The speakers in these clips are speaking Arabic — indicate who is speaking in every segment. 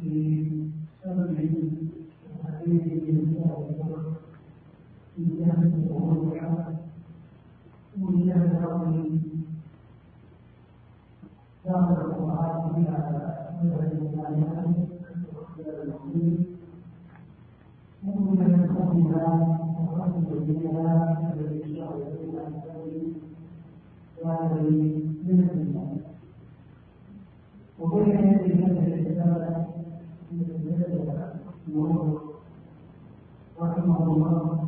Speaker 1: في سبب الحديث من إياه الروح وإياه الرحيم دار القرآن إلى مدرسة الإيمان ومن يدخلها ورحمة بها الذي شرع بها وهذه من الإيمان وبين هذه الرسالة من رحمه الله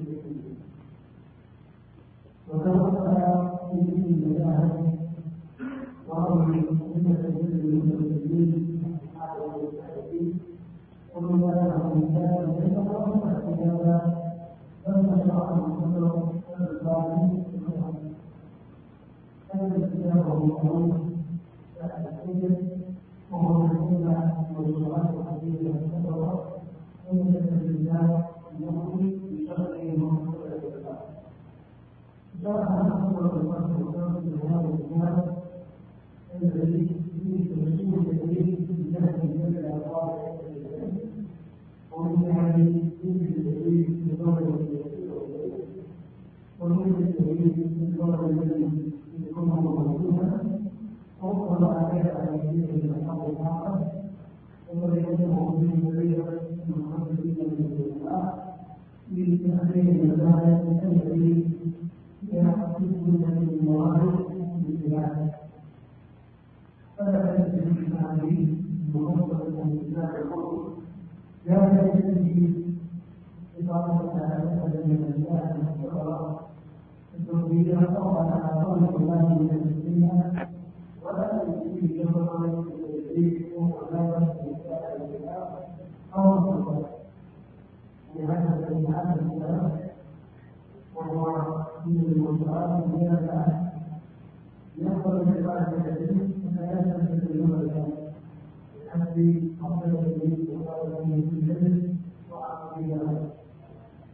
Speaker 1: وتوفى في سبيل الله وأمر إنك تجد على السبيل قل ما له من كان ليس قوم احتجابا فما شرع الكفر فالظالم كان اختياره قوم فأتيت وهو الحكمة والصلاة الحديثة والصبر إنك بالله من أهل المدارس التي يحصل من الموارد فلا تجد عليه بخطة الإسلام الخطوة لا تجد إقامة هذا الذي جاء من القراءة التوحيد طبعا على طريق الله من الدنيا ولا تجد جبرا للتدريس ولا أو لهذا الذي هذا الكلام وهو من المشروعات التي يخرج من الكثير فلا يستمر ذلك بحسب أفضل التدريب وقال في الجنة وعقيدة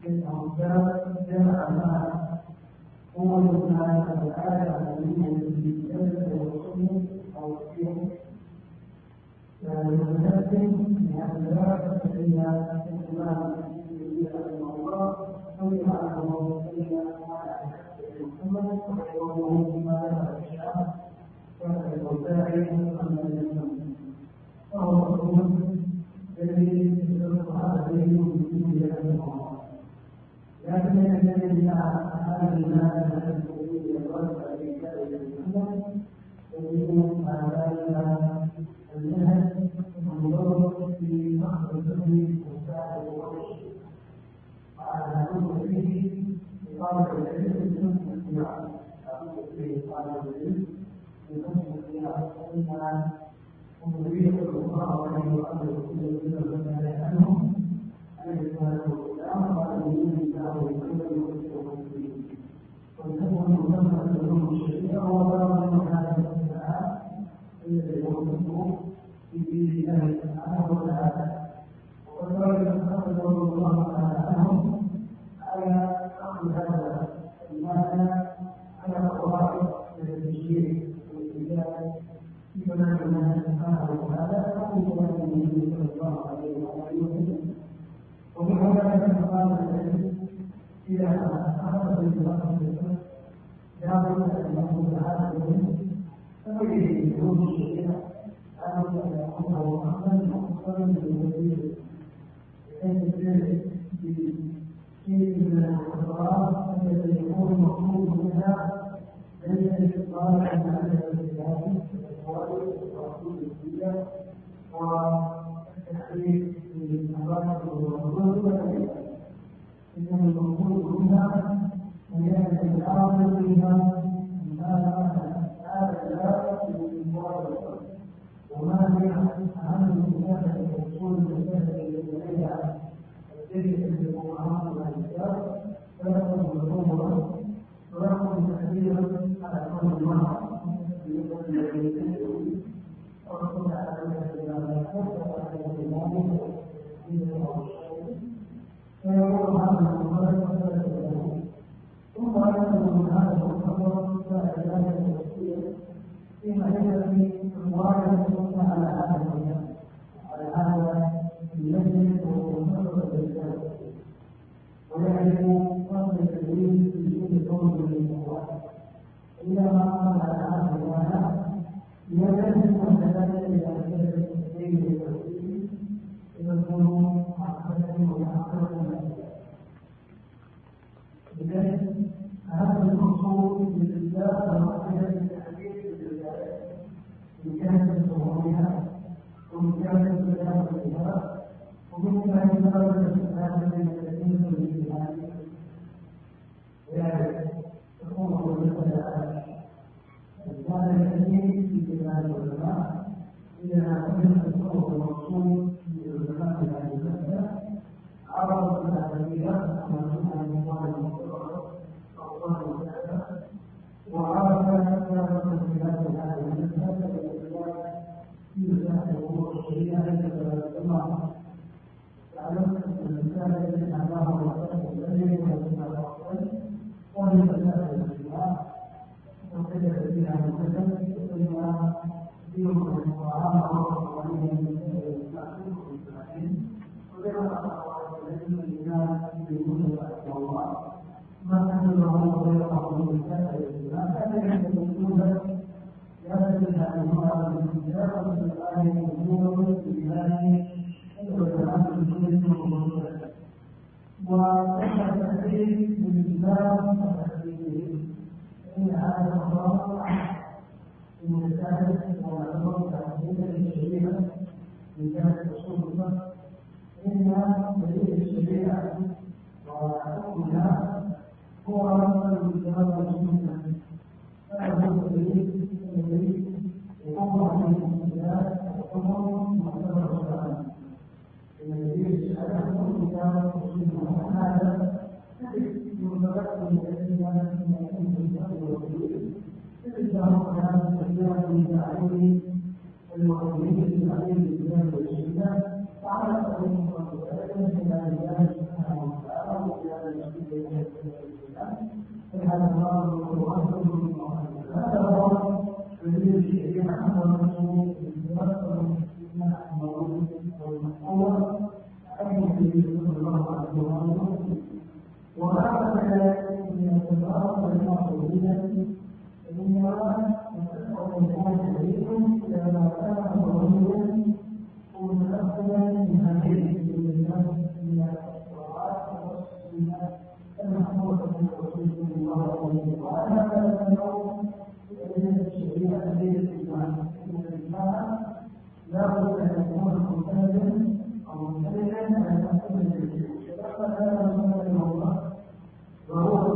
Speaker 1: إنه جمع مع قوة سبحانه وتعالى عليه في الجنة والسنة أو الدين المتمثل بهذا الباب فإن الإمام رحمه الله سمع أنه سمع محمد ويقوله بما لا الشعب كان الأوزاعي أن الإسلام فهو رسول الذي يدرس هذا الدين من الله لكن الذي جاء هذا المال الذي يدرس في كتاب محمد يريد هذا الجهل والنظر في فخر الفقه وسائر الوحش وعلى كل فيه إقامة العلم والاختيار أقول فيه إقامة العلم بحسن الاختيار فإن من عنهم أن يكونوا مسمى لهم الشريعة وضرب من هذا الإسلام الذي هو في دين الله سبحانه وتعالى وكذلك أخذ الله تعالى عنهم على أخذ هذا المال على قواعد التشريع والاتجاه في منهج فهو كلام النبي صلى الله عليه وسلم ومن هنا قال العلم إذا أخذ جابر أنه تعالى فوجد يكون الشريعة أن يكون محمد مخصوصا بالوزير بحيث في شيء من الخطوات التي يكون مطلوب منها ليس عن هذا الكتاب والقواعد الدية والتحريف للمبادئ والرسول إنه المقصود أن يأتي الآخر فيها هذا لا وما هي أهم المسافة الوصول المسافة إليها التي في القرآن والكتاب فلكم ظهورا ولكم تحذيرا على كل مرة فيقول هذا ثم من فإعلان التفسير فيما يجري مواجهة السنة على هذا المكان على هذا المجلس ومنظر الرسالة ويعرف فضل التدريس في كل كون من ما قال على هذا المعنى ليلتزم وتبادل إلى أسئلة التفسير والتفسير يكون معقدة ومعقدة لذلك هذا المقصود بالإسلام وعقيدة التحديث بالولايات إن كانت ظهورها وإن كانت بلاغتها ومن كان درجة هذا من الذين بالاجتهاد ذلك تكون المسألة كان الحديث في كتاب العلماء إذا كان الصوت المقصود في العلماء هذه المسألة عرضت الأهمية كما قلنا من قال وعرف أن خلاف هذه المسألة في مسائل الأمور الشريعة ليس الله تعلم أن المسألة التي أعلاها الله الذي وهي مسألة الشريعة وكذا فيها المسألة وإنما فيهم القرآن وعليه المسألة وغيرها الذين الناس يقولون الله ما كان له غير قبول ما كان يحدثون يبدو ان الله بالكتاب والآية وجوده بالله وكلام الكل وكما التحديث بالإسلام وتحديثه فإن هذا الأمر من مسائل ومعلومات تحديدا هو رمضان الكتاب والسنة فلا بد دليل الدليل يقوم عليه الكتاب وحكم معتبر القرآن إن الدليل الشرع هو الكتاب والسنة وهذا يتبقى من الأدلة من الكتاب والدليل الإسلام كان كثيرا من تعليم المعلمين في تعليم الكتاب والسنة وعلى تقديم القرآن إلى الله سبحانه وتعالى وإلى المسلمين هذا الله وأكبر هذا هو الذي يشير محمد رسول الله المولود والمحور أي الذي صلى الله عليه وسلم وهذا من التجارة والمعصومية إنما يتبع الإنسان عليكم لما كان ضروريا ومتأخرا من هذه الناس من الصلاة والصلاة المحمود من رسول الله عليه وعلى اليوم الذي الشريعة الذي الإسلام إن الإسلام لا بد أن يكون مختلفا أو مختلفا عن أحسن الشيء هذا من الله وهو وعلم التواصل بجديد الأمر والأرض أن الإنسان يقول بالمعصية أو بالإصلاح الشرعي اقتضى من النبي الشرع من الإنسان على المسألة إلى على مسألة وهنا لما سمع الرسول واتفاق المسلمين على حكمه صار سبيل الإسلام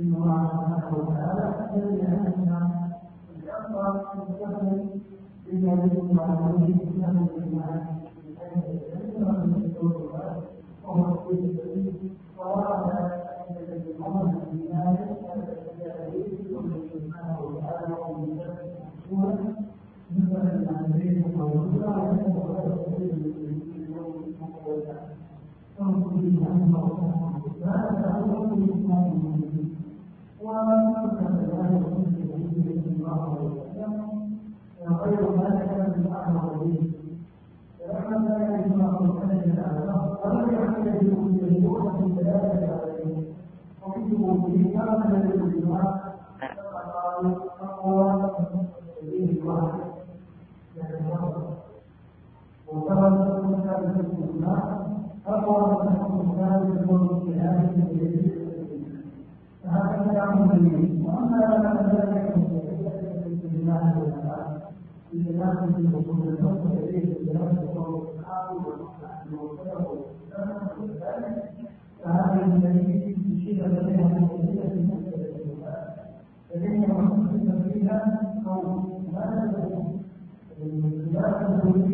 Speaker 1: إن الله سبحانه وتعالى الذي أنزل الأمر المستقبل بما يجب على وجه الإسلام والإيمان وهو السيد الذي وورد أن الذي أمر بالإيمان سبحانه وتعالى ومن شر مثل النبي موجودا وكما تكون في الجماعة أقوى من تكون ثابتة في هذه فهذا كلام جميل وأما لما ذلك في الله تعالى في الفقه اليه الكلام في قول الصحابي فهذا الذي يشير اليها من كثير في مسألة فإن محدث فيها قول ما تكون الخلاف الكلية بين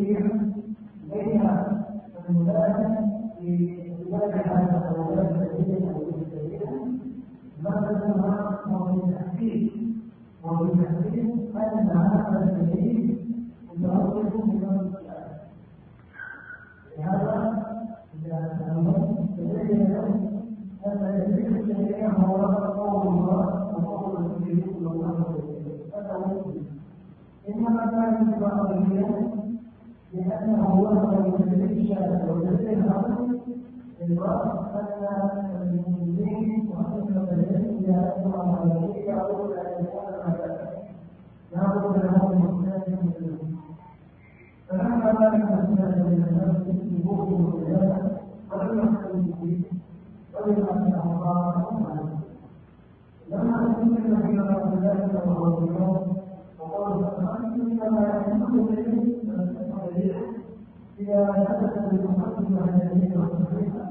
Speaker 1: مثلها ومن تحقيق ومن تحقيق أن هذا الدليل متوقف من الكتاب لهذا إذا تأمل تبين له أن الدليل الشرعي هو قول الله وقول النبي صلى الله عليه وسلم هذا هو إنما كان اتباع الدين لأنه هو الذي الشارع والذي إذا حدث بالمحكم عن فلما خرج الله عن ذلك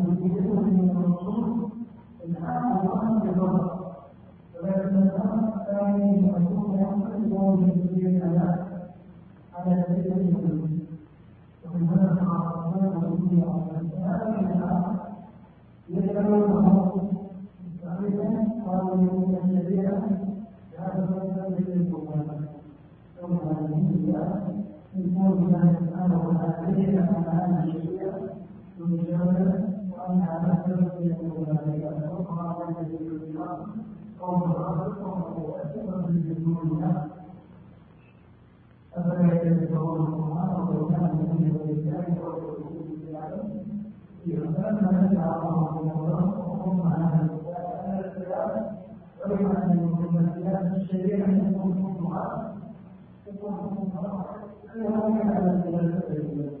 Speaker 1: قوم ربكم وأتمم بجنونها أفلا يتذكرون سبحانه وتعالى من ولله ورسوله بالعلم يغفر ما نزع الله من الله وهم على هذا الكلام ويوم أن يكون الكلام الشريع يكون حكمها يكون حكمها أنه على الكلام الشريع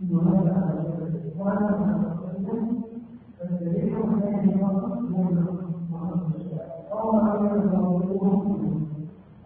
Speaker 1: يكون على الكلام الشريع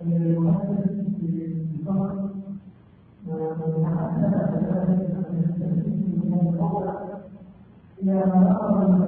Speaker 1: وهذا الفقر وعلى ذلك الأول إلى ما أمر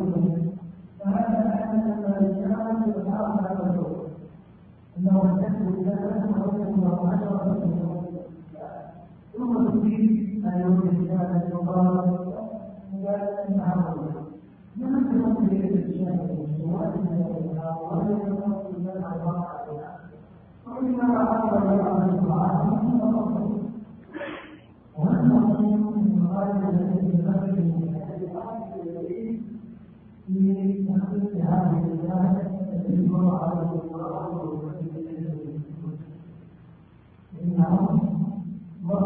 Speaker 1: إنه الكسب إذا كان عليكم وعشره ثم تجيب ان يوجد هذا المقام انها من يمكن اليه الشاهد والسؤال عليها ولا يمكن إلى العباره عليها وإذا أراد الله الدعاء وأنه من غاية الذي يفكر من في تحقيق هذه الآية التي على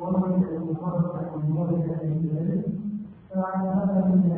Speaker 1: ومن المفرق من ولد أهل العلم فعلى هذا من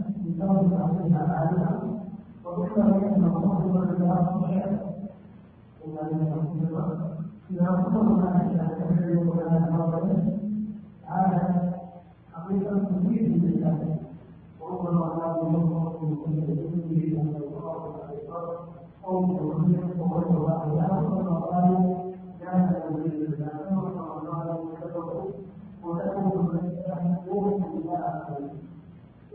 Speaker 1: لهم أنها عالمة وذكر أن الله بالله شيئا إلا أن يكون الله إذا أخبر ما أشاء تحرير ولا نظر على حقيقة تفيد بالله وربما لا يمر من كل ذنبه أن يقرأ الحقيقة أو يغير وغير الله آخر وقال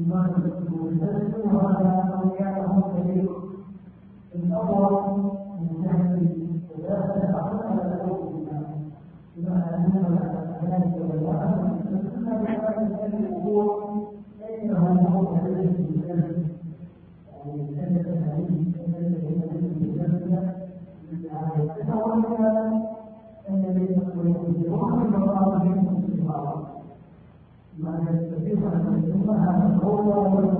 Speaker 1: بما يستثمرون وهذا أولياءهم دليل الأول Allah'a emanet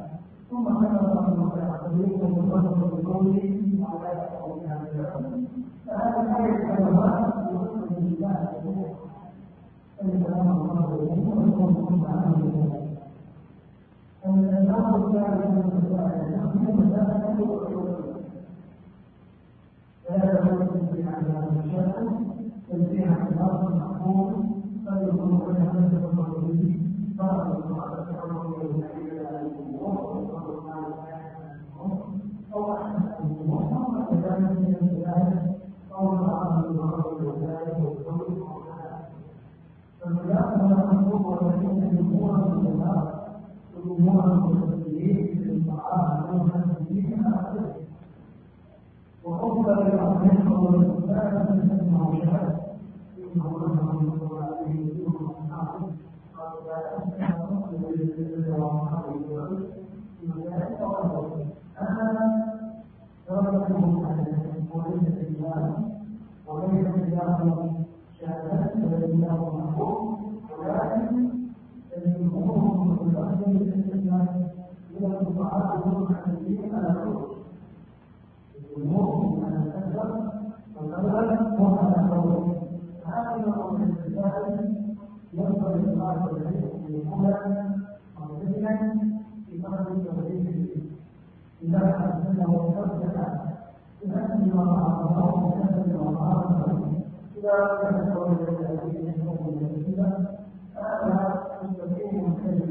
Speaker 1: ثم خلق الله تعالى وتصدق بقوله على قولها فهذا لا يفعل هذا يقول لله فلسلام الله عليه ويكون ثم عنه الأمر الثالث من المسائل ولا يكون في على المشاكل بل فيها خلاف معقول قد يكون قد حدث الله بعض أو أحد الأمور كذلك من الولاية أو بعض المرض الولاية والقول فالولاية لا تنظر ولكن الأمور من الله الأمور المتدين للطعام أو التدين وقبل الأمر والولاية فإنه شهادة إنه لما يقول عليه يقول قال لا أنا درجتهم على وليس وليس إيمانا شهادات ولا محبوب ولكن الأمور في الأرض الاستثناء هي الطاعات المحددين على الخروج الأمور على الأكبر والأغلب هو على الخروج هذا الأمر الاستثناء ينبغي الله العلم ليكون مرتبا في مرض التوحيد إذا حدثنا وحدث يؤدي الله الله إذا كان قول الذين يحكمون بالكذب فهذا مستقيم كذب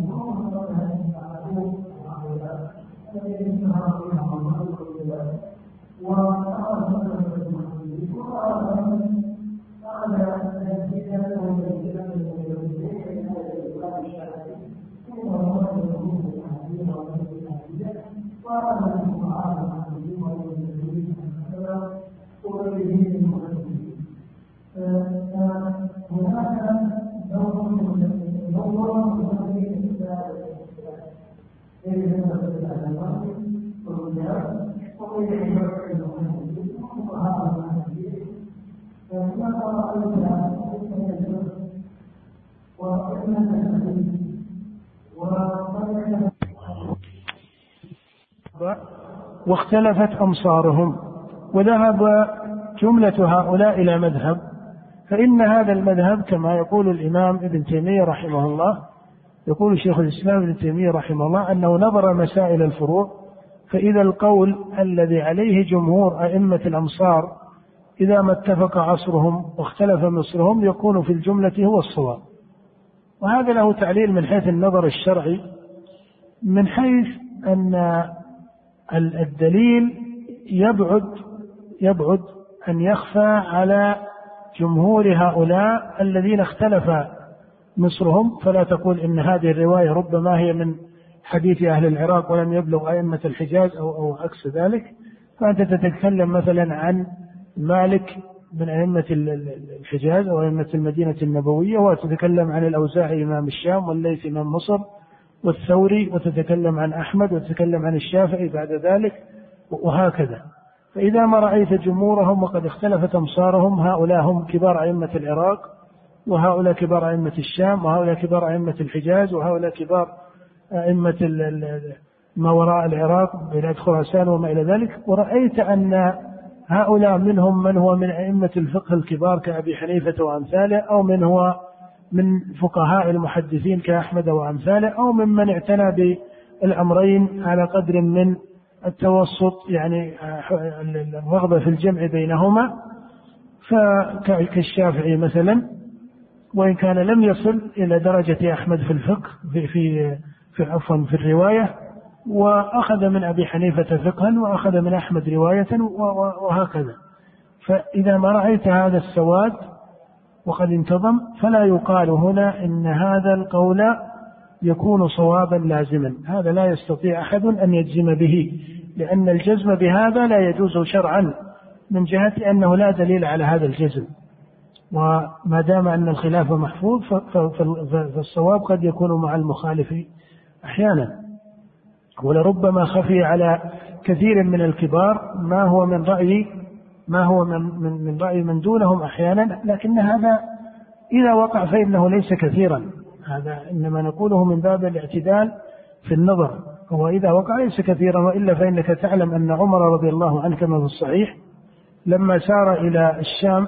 Speaker 2: واختلفت أمصارهم وذهب جملة هؤلاء إلى مذهب فإن هذا المذهب كما يقول الإمام ابن تيمية رحمه الله يقول شيخ الإسلام ابن تيمية رحمه الله أنه نظر مسائل الفروع فإذا القول الذي عليه جمهور أئمة الأمصار إذا ما اتفق عصرهم واختلف مصرهم يكون في الجملة هو الصواب. وهذا له تعليل من حيث النظر الشرعي من حيث أن الدليل يبعد يبعد أن يخفى على جمهور هؤلاء الذين اختلف مصرهم فلا تقول إن هذه الرواية ربما هي من حديث أهل العراق ولم يبلغ أئمة الحجاز أو أو عكس ذلك. فأنت تتكلم مثلا عن مالك من أئمة الحجاز أو أئمة المدينة النبوية وتتكلم عن الأوزاعي إمام الشام والليث إمام مصر والثوري وتتكلم عن أحمد وتتكلم عن الشافعي بعد ذلك وهكذا. فإذا ما رأيت جمهورهم وقد اختلفت أمصارهم هؤلاء هم كبار أئمة العراق وهؤلاء كبار أئمة الشام وهؤلاء كبار أئمة الحجاز وهؤلاء كبار أئمة ما وراء العراق بلاد خراسان وما إلى ذلك. ورأيت أن هؤلاء منهم من هو من أئمة الفقه الكبار كأبي حنيفة وأمثاله أو من هو من فقهاء المحدثين كأحمد وأمثاله أو ممن اعتنى بالأمرين على قدر من
Speaker 1: التوسط يعني الرغبة في الجمع بينهما. فكالشافعي مثلا وإن كان لم يصل إلى درجة أحمد في الفقه في في في عفوا في الرواية وأخذ من أبي حنيفة فقها وأخذ من أحمد رواية وهكذا. فإذا ما رأيت هذا السواد وقد انتظم فلا يقال هنا إن هذا القول يكون صوابا لازما. هذا لا يستطيع أحد أن يجزم به لأن الجزم بهذا لا يجوز شرعا من جهة أنه لا دليل على هذا الجزم. وما دام أن الخلاف محفوظ فالصواب قد يكون مع المخالف أحيانا. ولربما خفي على كثير من الكبار ما هو من رأي ما هو من, من, من رأي من دونهم أحيانا لكن هذا إذا وقع فإنه ليس كثيرا. هذا إنما نقوله من باب الاعتدال في النظر. هو إذا وقع ليس كثيرا وإلا فإنك تعلم أن عمر رضي الله عنه كما في الصحيح لما سار إلى الشام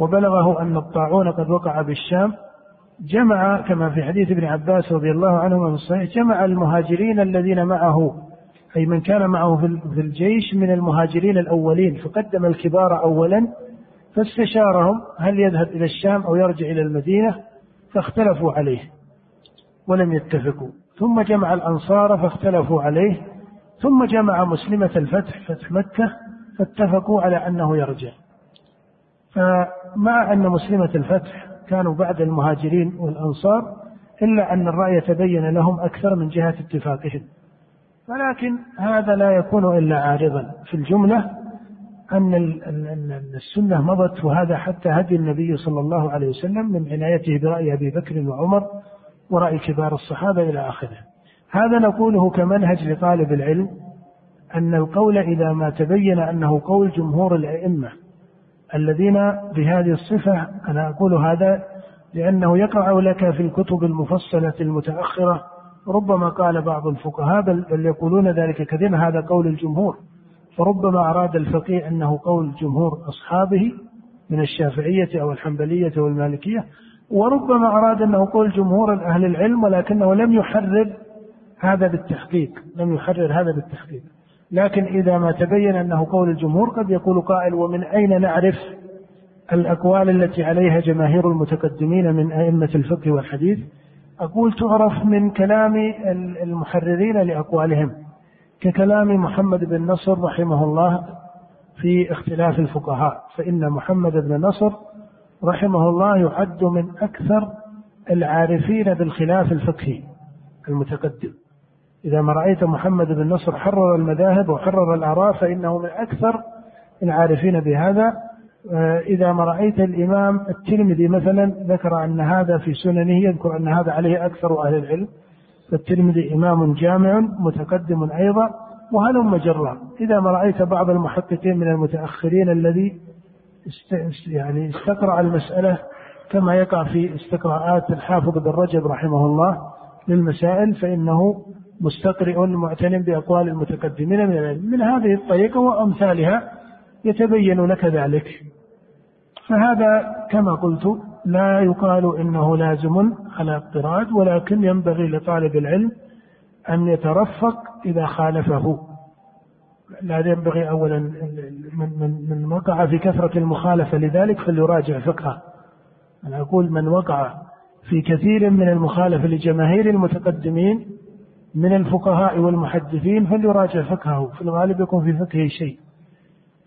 Speaker 1: وبلغه أن الطاعون قد وقع بالشام جمع كما في حديث ابن عباس رضي الله عنهما في الصحيح جمع المهاجرين الذين معه أي من كان معه في الجيش من المهاجرين الأولين فقدم الكبار أولا فاستشارهم هل يذهب إلى الشام أو يرجع إلى المدينة فاختلفوا عليه ولم يتفقوا. ثم جمع الأنصار فاختلفوا عليه ثم جمع مسلمة الفتح فتح مكة فاتفقوا على أنه يرجع. فمع أن مسلمة الفتح كانوا بعد المهاجرين والأنصار إلا أن الرأي تبين لهم أكثر من جهة اتفاقهم. ولكن هذا لا يكون إلا عارضا. في الجملة أن السنة مضت وهذا حتى هدي النبي صلى الله عليه وسلم من عنايته برأي أبي بكر وعمر ورأي كبار الصحابة إلى آخره. هذا نقوله كمنهج لطالب العلم أن القول إذا ما تبين أنه قول جمهور الأئمة. الذين بهذه الصفة أنا أقول هذا لأنه يقع لك في الكتب المفصلة المتأخرة ربما قال بعض الفقهاء بل, يقولون ذلك كثيرا هذا قول الجمهور. فربما أراد الفقيه أنه قول جمهور أصحابه من الشافعية أو الحنبلية والمالكية وربما أراد أنه قول جمهور أهل العلم ولكنه لم يحرر هذا بالتحقيق لم يحرر هذا بالتحقيق. لكن إذا ما تبين أنه قول الجمهور قد يقول قائل ومن أين نعرف الأقوال التي عليها جماهير المتقدمين من أئمة الفقه والحديث؟ أقول تعرف من كلام المحررين لأقوالهم ككلام محمد بن نصر رحمه الله في اختلاف الفقهاء فإن محمد بن نصر رحمه الله يعد من أكثر العارفين بالخلاف الفقهي المتقدم. إذا ما رأيت محمد بن نصر حرر المذاهب وحرر الآراء فإنه من أكثر العارفين بهذا. آه، إذا ما رأيت الإمام الترمذي مثلا ذكر أن هذا في سننه يذكر أن هذا عليه أكثر أهل العلم. فالترمذي إمام جامع متقدم أيضا وهلم جرا إذا ما رأيت بعض المحققين من المتأخرين الذي يعني استقرأ المسألة كما يقع في استقراءات الحافظ بن رجب رحمه الله للمسائل فإنه مستقرئ معتن بأقوال المتقدمين من العلم. من هذه الطريقة وأمثالها يتبين لك ذلك. فهذا كما قلت لا يقال إنه لازم على اضطراد ولكن ينبغي لطالب العلم أن يترفق إذا خالفه. لا ينبغي اولا من من من وقع في كثرة المخالفة لذلك فليراجع فقهه. أنا أقول من وقع في كثير من المخالفة لجماهير المتقدمين من الفقهاء والمحدثين فليراجع فقهه في الغالب يكون في فقهه شيء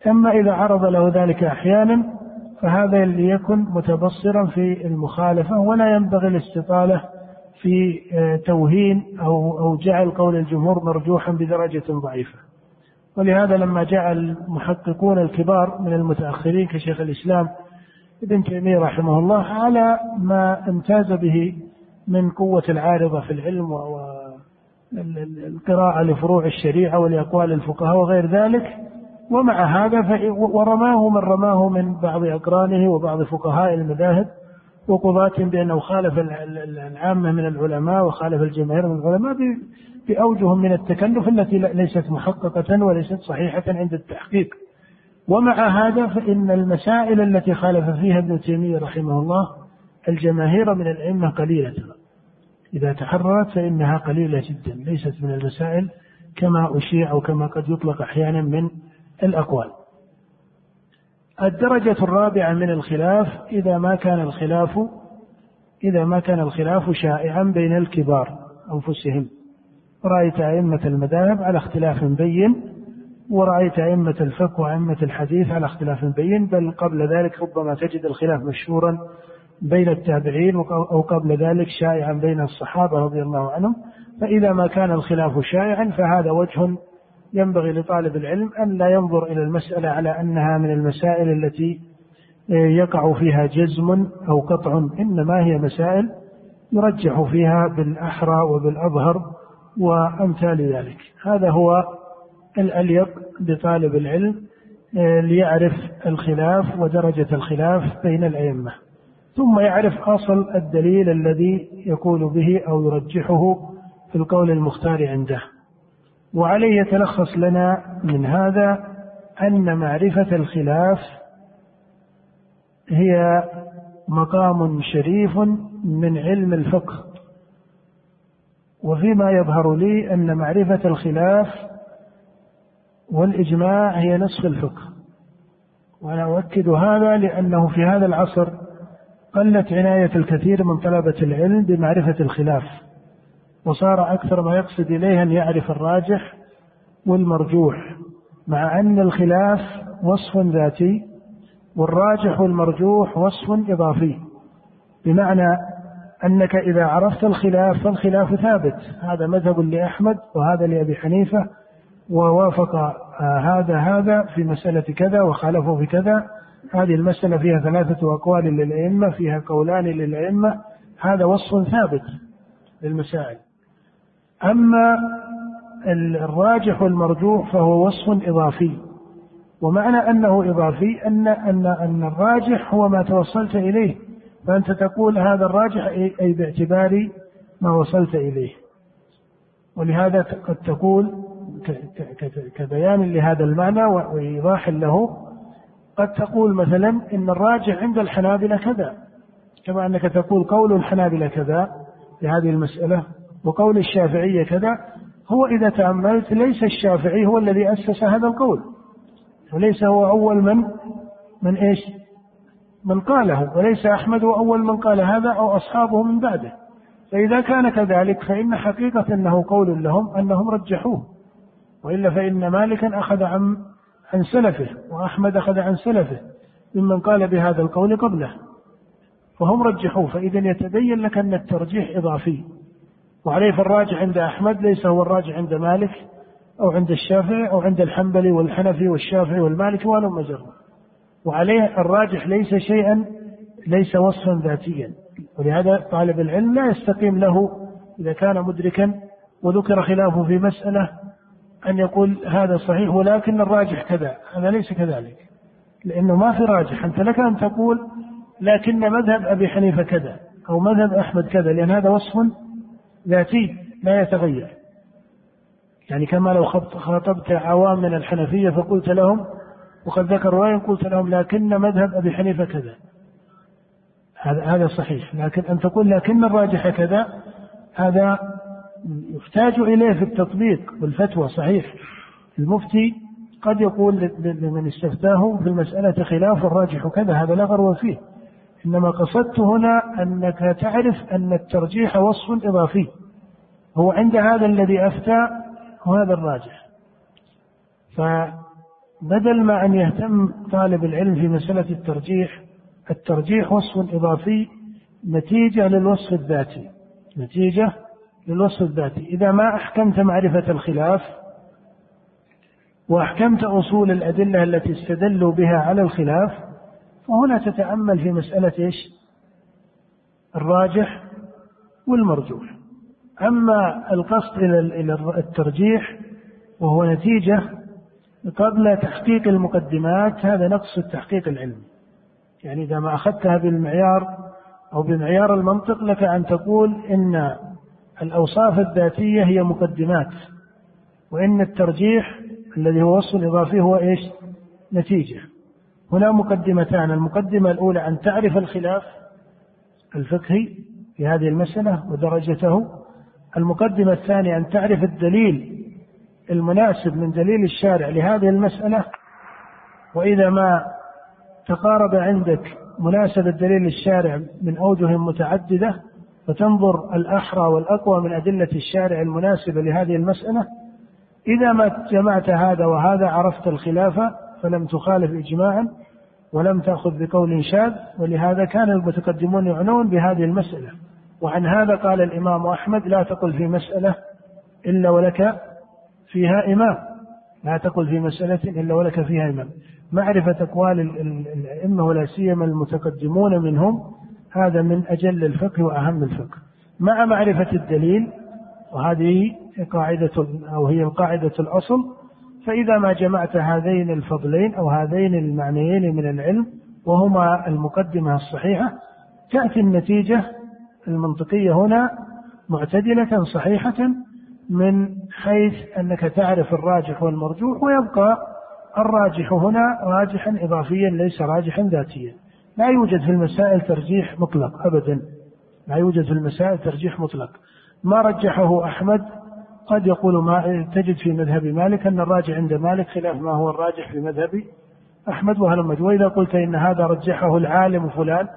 Speaker 1: أما إذا عرض له ذلك أحيانا فهذا ليكن متبصرا في المخالفة ولا ينبغي الاستطالة في آه، توهين أو أو جعل قول الجمهور مرجوحا بدرجة ضعيفة. ولهذا لما جاء المحققون الكبار من المتأخرين كشيخ الإسلام ابن تيمية رحمه الله على ما امتاز به من قوة العارضة في العلم والقراءة لفروع الشريعة ولأقوال الفقهاء وغير ذلك ومع هذا ورماه من رماه من بعض أقرانه وبعض فقهاء المذاهب وقضاة بأنه خالف العامة من العلماء وخالف الجماهير من العلماء بأوجه من التكلف التي ليست محققة وليست صحيحة عند التحقيق. ومع هذا فإن المسائل التي خالف فيها ابن تيمية رحمه الله الجماهير من الأئمة قليلة إذا تحررت فإنها قليلة جدا ليست من المسائل كما أشيع أو كما قد يطلق أحيانا من الأقوال. الدرجة الرابعة من الخلاف إذا ما كان الخلاف إذا ما كان الخلاف شائعا بين الكبار أنفسهم. رأيت أئمة المذاهب على اختلاف بين ورأيت أئمة الفقه وأئمة الحديث على اختلاف بين بل قبل ذلك ربما تجد الخلاف مشهورا بين التابعين أو قبل ذلك شائعا بين الصحابة رضي الله عنهم فإذا ما كان الخلاف شائعا فهذا وجه ينبغي لطالب العلم أن لا ينظر إلى المسألة على أنها من المسائل التي يقع فيها جزم أو قطع إنما هي مسائل يرجح فيها بالأحرى وبالأظهر وأمثال ذلك. هذا هو الأليق بطالب العلم ليعرف الخلاف ودرجة الخلاف بين الأئمة. ثم يعرف أصل الدليل الذي يقول به أو يرجحه في القول المختار عنده. وعليه يتلخص لنا من هذا أن معرفة الخلاف هي مقام شريف من علم الفقه. وفيما يظهر لي أن معرفة الخلاف والإجماع هي نصف الفقه. وأنا أؤكد هذا لأنه في هذا العصر قلت عناية الكثير من طلبة العلم بمعرفة الخلاف وصار أكثر ما يقصد إليه أن يعرف الراجح والمرجوح مع أن الخلاف وصف ذاتي والراجح والمرجوح وصف إضافي بمعنى أنك إذا عرفت الخلاف فالخلاف ثابت هذا مذهب لأحمد وهذا لأبي حنيفة ووافق هذا هذا في مسألة كذا وخالفه في كذا هذه المسألة فيها ثلاثة أقوال للأئمة فيها قولان للأئمة هذا وصف ثابت للمسائل. أما الراجح والمرجوح فهو وصف إضافي. ومعنى أنه إضافي أن أن أن الراجح هو ما توصلت إليه. فأنت تقول هذا الراجح أي باعتبار ما وصلت إليه. ولهذا قد تقول كبيان لهذا المعنى وإيضاح له قد تقول مثلا إن الراجح عند الحنابلة كذا كما أنك تقول قول الحنابلة كذا في هذه المسألة وقول الشافعية كذا هو إذا تأملت ليس الشافعي هو الذي أسس هذا القول وليس هو أول من من إيش؟ من قاله وليس أحمد هو أول من قال هذا أو أصحابه من بعده. فإذا كان كذلك فإن حقيقة أنه قول لهم أنهم رجحوه وإلا فإن مالكا أخذ عن عن سلفه وأحمد أخذ عن سلفه ممن قال بهذا القول قبله. فهم رجحوه فإذا يتبين لك أن الترجيح إضافي. وعليه فالراجح عند أحمد ليس هو الراجح عند مالك أو عند الشافعي أو عند الحنبلي والحنفي والشافعي والمالكي ولو مجرد وعليه الراجح ليس شيئا ليس وصفا ذاتيا. ولهذا طالب العلم لا يستقيم له إذا كان مدركا وذكر خلافه في مسألة أن يقول هذا صحيح ولكن الراجح كذا هذا ليس كذلك. لأنه ما في راجح. أنت لك أن تقول لكن مذهب أبي حنيفة كذا أو مذهب أحمد كذا لأن هذا وصف ذاتي لا يتغير. يعني كما لو خاطبت عوام من الحنفية فقلت لهم وقد ذكر رواية قلت لهم لكن مذهب أبي حنيفة كذا. هذا هذا صحيح. لكن أن تقول لكن الراجح كذا هذا يحتاج إليه في التطبيق والفتوى صحيح. المفتي قد يقول لمن استفتاه في المسألة خلاف الراجح كذا هذا لا غرو فيه. إنما قصدت هنا أنك تعرف أن الترجيح وصف إضافي. هو عند هذا الذي أفتى وهذا الراجح. فبدل ما أن يهتم طالب العلم في مسألة الترجيح الترجيح وصف إضافي نتيجة للوصف الذاتي. نتيجة للوصف الذاتي. إذا ما أحكمت معرفة الخلاف وأحكمت أصول الأدلة التي استدلوا بها على الخلاف فهنا تتأمل في مسألة إيش؟ الراجح والمرجوح. أما القصد إلى الترجيح وهو نتيجة قبل تحقيق المقدمات هذا نقص التحقيق العلمي. يعني إذا ما أخذتها بالمعيار أو بمعيار المنطق لك أن تقول إن الأوصاف الذاتية هي مقدمات وإن الترجيح الذي هو وصف إضافي هو إيش؟ نتيجة. هنا مقدمتان المقدمة الأولى أن تعرف الخلاف الفقهي في هذه المسألة ودرجته. المقدمة الثانية أن تعرف الدليل المناسب من دليل الشارع لهذه المسألة. وإذا ما تقارب عندك مناسبة دليل الشارع من أوجه متعددة فتنظر الأحرى والأقوى من أدلة الشارع المناسبة لهذه المسألة. إذا ما جمعت هذا وهذا عرفت الخلاف فلم تخالف إجماعا ولم تأخذ بقول شاذ ولهذا كان المتقدمون يعنون بهذه المسألة. وعن هذا قال الإمام أحمد لا تقل في مسألة إلا ولك فيها إمام. لا تقل في مسألة إلا ولك فيها إمام. معرفة أقوال الأئمة ولا سيما المتقدمون منهم هذا من أجل الفقه وأهم الفقه. مع معرفة الدليل وهذه قاعدة أو هي القاعدة الأصل فإذا ما جمعت هذين الفضلين أو هذين المعنيين من العلم وهما المقدمة الصحيحة تأتي النتيجة المنطقية هنا معتدلة صحيحة من حيث أنك تعرف الراجح والمرجوح ويبقى الراجح هنا راجحا إضافيا ليس راجحا ذاتيا. لا يوجد في المسائل ترجيح مطلق أبدا. لا يوجد في المسائل ترجيح مطلق. ما رجحه أحمد قد يقول ما تجد في مذهب مالك أن الراجح عند مالك خلاف ما هو الراجح في مذهب أحمد وهل وإذا قلت إن هذا رجحه العالم فلان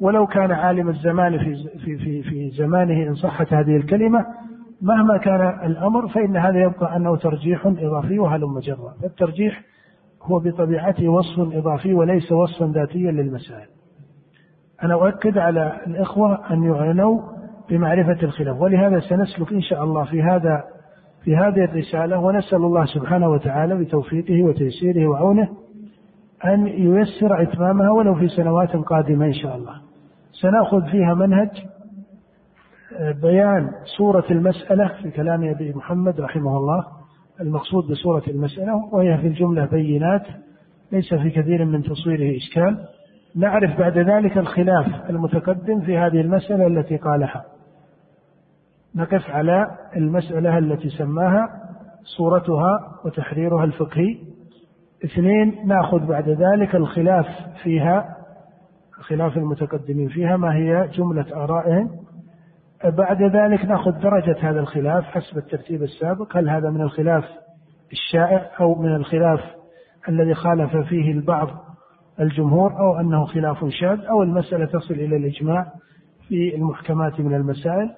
Speaker 1: ولو كان عالم الزمان في في في في زمانه إن صحت هذه الكلمة مهما كان الأمر فإن هذا يبقى أنه ترجيح إضافي وهلم جرا الترجيح هو بطبيعته وصف إضافي وليس وصفا ذاتيا للمسائل. أنا أؤكد على الإخوة أن يعنوا بمعرفة الخلاف ولهذا سنسلك إن شاء الله في هذا في هذه الرسالة ونسأل الله سبحانه وتعالى بتوفيقه وتيسيره وعونه أن ييسر إتمامها ولو في سنوات قادمة إن شاء الله. سنأخذ فيها منهج آه، بيان صورة المسألة في كلام أبي محمد رحمه الله. المقصود بصورة المسألة وهي في الجملة بينات ليس في كثير من تصويره إشكال. نعرف بعد ذلك الخلاف المتقدم في هذه المسألة التي قالها. نقف على المسألة التي سماها صورتها وتحريرها الفقهي. اثنين نأخذ بعد ذلك الخلاف فيها خلاف المتقدمين فيها ما هي جملة آرائهم. بعد ذلك نأخذ درجة هذا الخلاف حسب الترتيب السابق. هل هذا من الخلاف الشائع أو من الخلاف الذي خالف فيه البعض الجمهور أو أنه خلاف شاذ أو المسألة تصل إلى الإجماع في المحكمات من المسائل؟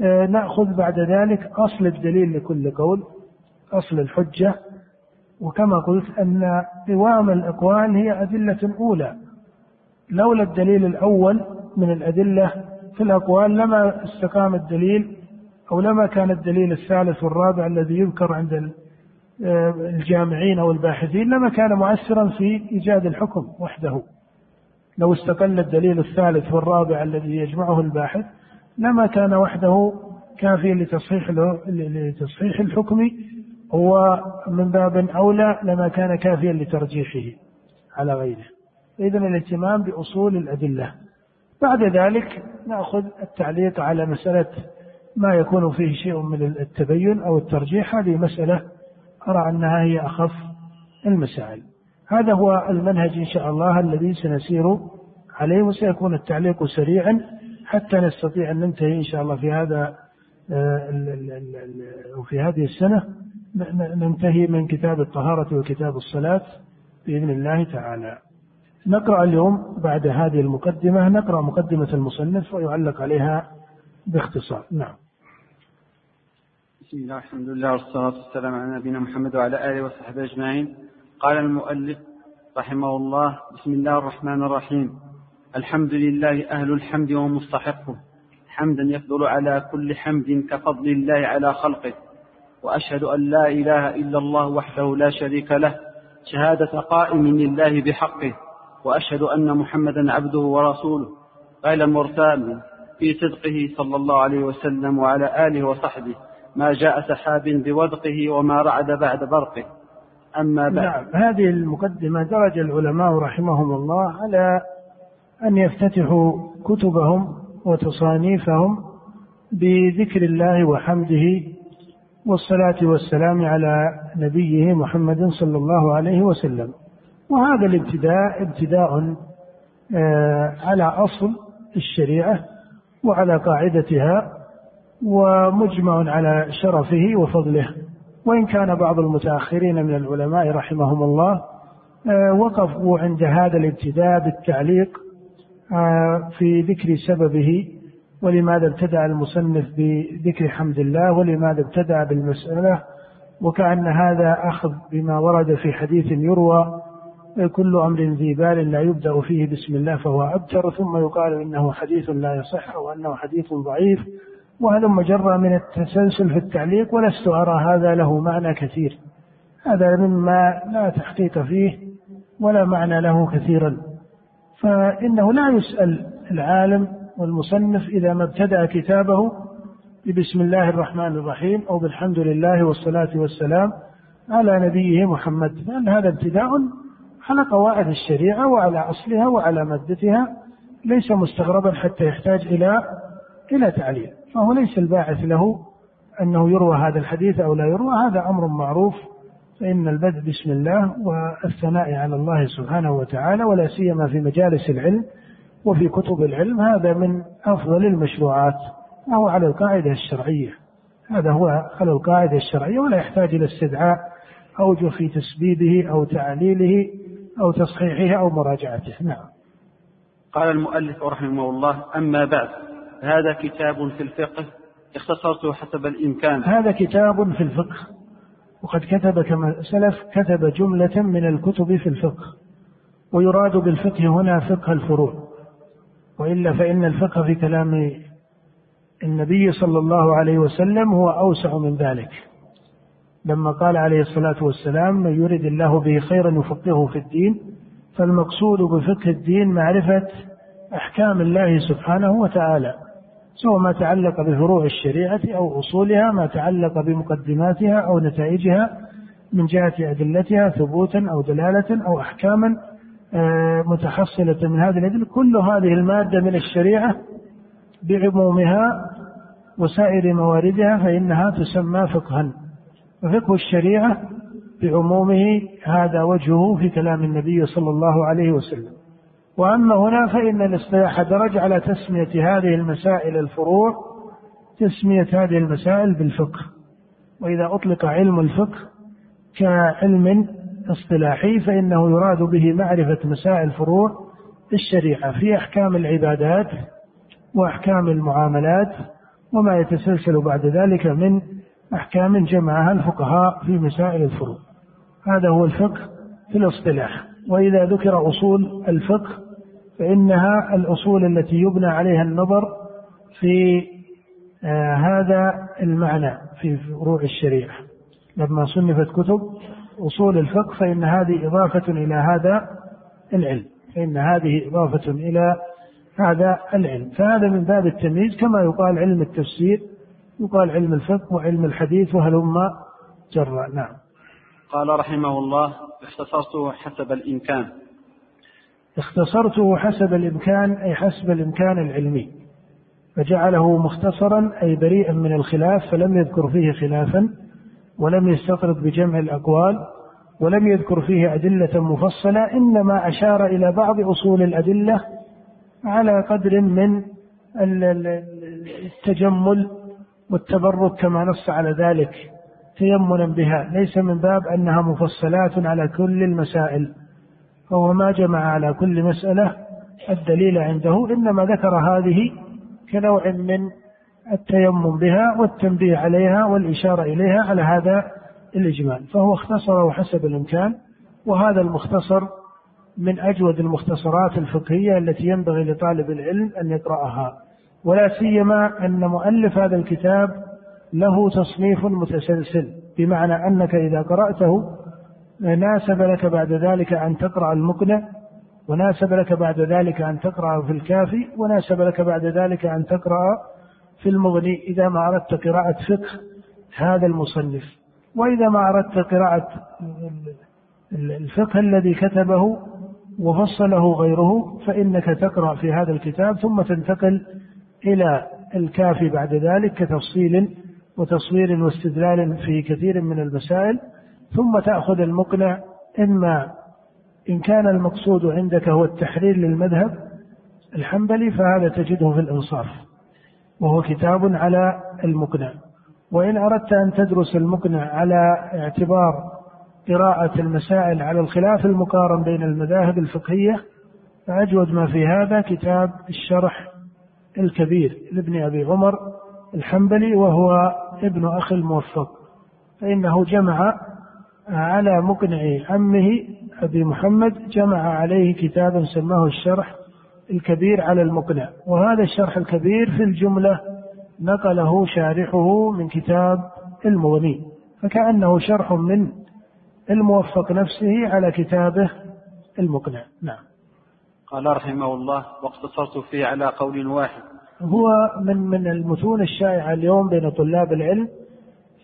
Speaker 1: آه، نأخذ بعد ذلك أصل الدليل لكل قول أصل الحجة. وكما قلت أن قوام الأقوال هي أدلة أولى. لولا الدليل الأول من الأدلة في الأقوال لما استقام الدليل أو لما كان الدليل الثالث والرابع الذي يذكر عند آه، الجامعين أو الباحثين لما كان مؤثرا في إيجاد الحكم وحده. لو استقل الدليل الثالث والرابع الذي يجمعه الباحث لما كان وحده كافيا لتصحيح لتصحيح الحكم هو من باب أولى لما كان كافيا لترجيحه على غيره. إذا الاهتمام بأصول الأدلة. بعد ذلك نأخذ التعليق على مسألة ما يكون فيه شيء من التبين أو الترجيح. هذه مسألة أرى أنها هي أخف المسائل. هذا هو المنهج إن شاء الله الذي سنسير عليه وسيكون التعليق سريعا حتى نستطيع أن ننتهي إن شاء الله في هذا وفي هذه السنة. ننتهي من كتاب الطهارة وكتاب الصلاة بإذن الله تعالى. نقرأ اليوم بعد هذه المقدمة نقرأ مقدمة المصنف ويعلق عليها باختصار. نعم.
Speaker 3: بسم الله الحمد لله والصلاة والسلام على نبينا محمد وعلى آله وصحبه أجمعين. قال المؤلف رحمه الله بسم الله الرحمن الرحيم. الحمد لله أهل الحمد ومستحقه حمدا يفضل على كل حمد كفضل الله على خلقه. وأشهد أن لا إله إلا الله وحده لا شريك له. شهادة قائم لله بحقه. وأشهد أن محمدا عبده ورسوله غير مرتاب في صدقه صلى الله عليه وسلم وعلى آله وصحبه ما جاء سحاب بودقه وما رعد بعد برقه. أما بعد.
Speaker 1: نعم هذه المقدمة درج العلماء رحمهم الله على أن يفتتحوا كتبهم وتصانيفهم بذكر الله وحمده والصلاة والسلام على نبيه محمد صلى الله عليه وسلم. وهذا الابتداء ابتداء آه، على أصل الشريعة وعلى قاعدتها ومجمع على شرفه وفضله. وإن كان بعض المتأخرين من العلماء رحمهم الله آه، وقفوا عند هذا الابتداء بالتعليق آه، في ذكر سببه ولماذا ابتدأ المصنف بذكر حمد الله ولماذا ابتدأ بالمسألة وكأن هذا أخذ بما ورد في حديث يروى كل أمر ذي بال لا يبدأ فيه بسم الله فهو أبتر ثم يقال إنه حديث لا يصح أو أنه حديث ضعيف وهذا مجرى من التسلسل في التعليق ولست أرى هذا له معنى كثير. هذا مما لا تحقيق فيه ولا معنى له كثيرا. فإنه لا يسأل العالم والمصنف إذا ما ابتدأ كتابه ببسم الله الرحمن الرحيم أو بالحمد لله والصلاة والسلام على نبيه محمد. لأن هذا ابتداء؟ على قواعد الشريعة وعلى أصلها وعلى مادتها ليس مستغربا حتى يحتاج إلى إلى تعليل. فهو ليس الباعث له أنه يروى هذا الحديث أو لا يروى هذا أمر معروف فإن البدء بسم الله والثناء على الله سبحانه وتعالى ولا سيما في مجالس العلم وفي كتب العلم هذا من أفضل المشروعات وهو على القاعدة الشرعية. هذا هو على القاعدة الشرعية ولا يحتاج إلى استدعاء أوجه في تسبيبه أو تعليله. أو تصحيحه أو مراجعته. نعم.
Speaker 3: قال المؤلف رحمه الله أما بعد هذا كتاب في الفقه اختصرته حسب الإمكان.
Speaker 1: هذا كتاب في الفقه وقد كتب كما سلف كتب جملة من الكتب في الفقه ويراد بالفقه هنا فقه الفروع. وإلا فإن الفقه في كلام النبي صلى الله عليه وسلم هو أوسع من ذلك. لما قال عليه الصلاة والسلام من يرد الله به خيرا يفقهه في الدين فالمقصود بفقه الدين معرفة أحكام الله سبحانه وتعالى سواء ما تعلق بفروع الشريعة أو أصولها ما تعلق بمقدماتها أو نتائجها من جهة أدلتها ثبوتا أو دلالة أو أحكاما آه، متحصلة من هذه الأدلة. كل هذه المادة من الشريعة بعمومها وسائر مواردها فإنها تسمى فقها. وفقه الشريعة بعمومه هذا وجهه في كلام النبي صلى الله عليه وسلم. وأما هنا فإن الاصطلاح درج على تسمية هذه المسائل الفروع تسمية هذه المسائل بالفقه. وإذا أطلق علم الفقه كعلم اصطلاحي فإنه يراد به معرفة مسائل فروع الشريعة في أحكام العبادات وأحكام المعاملات وما يتسلسل بعد ذلك من أحكام جمعها الفقهاء في مسائل الفروع. هذا هو الفقه في الاصطلاح. وإذا ذكر أصول الفقه فإنها الأصول التي يبنى عليها النظر في آه هذا المعنى في فروع الشريعة. لما صنفت كتب أصول الفقه فإن هذه إضافة إلى هذا العلم. فإن هذه إضافة إلى هذا العلم. فهذا من باب التمييز كما يقال علم التفسير يقال علم الفقه وعلم الحديث وهلم جرا نعم.
Speaker 3: قال رحمه الله اختصرته حسب الإمكان.
Speaker 1: اختصرته حسب الإمكان أي حسب الإمكان العلمي. فجعله مختصرا أي بريئا من الخلاف فلم يذكر فيه خلافا ولم يستطرد بجمع الأقوال ولم يذكر فيه أدلة مفصلة إنما أشار إلى بعض أصول الأدلة على قدر من التجمل والتبرك كما نص على ذلك تيمنا بها. ليس من باب أنها مفصلات على كل المسائل. فهو ما جمع على كل مسألة الدليل عنده. إنما ذكر هذه كنوع من التيمم بها والتنبيه عليها والإشارة إليها على هذا الإجمال. فهو اختصره حسب الإمكان. وهذا المختصر من أجود المختصرات الفقهية التي ينبغي لطالب العلم أن يقرأها. ولا سيما أن مؤلف هذا الكتاب له تصنيف متسلسل بمعنى أنك إذا قرأته ناسب لك بعد ذلك أن تقرأ المقنع وناسب لك بعد ذلك أن تقرأ في الكافي وناسب لك بعد ذلك أن تقرأ في المغني. إذا ما أردت قراءة فقه هذا المصنف. وإذا ما أردت قراءة الفقه الذي كتبه وفصله غيره فإنك تقرأ في هذا الكتاب ثم تنتقل إلى الكافي بعد ذلك كتفصيل وتصوير واستدلال في كثير من المسائل ثم تأخذ المقنع إما إن كان المقصود عندك هو التحرير للمذهب الحنبلي فهذا تجده في الإنصاف وهو كتاب على المقنع. وإن أردت أن تدرس المقنع على اعتبار قراءة المسائل على الخلاف المقارن بين المذاهب الفقهية فأجود ما في هذا كتاب الشرح الكبير لابن أبي عمر الحنبلي وهو ابن أخي الموفق. فإنه جمع على مقنع عمه أبي محمد جمع عليه كتابا سماه الشرح الكبير على المقنع. وهذا الشرح الكبير في الجملة نقله شارحه من كتاب المغني فكأنه شرح من الموفق نفسه على كتابه المقنع. نعم.
Speaker 3: قال رحمه الله واقتصرت فيه على قول واحد.
Speaker 1: هو من من المتون الشائعة اليوم بين طلاب العلم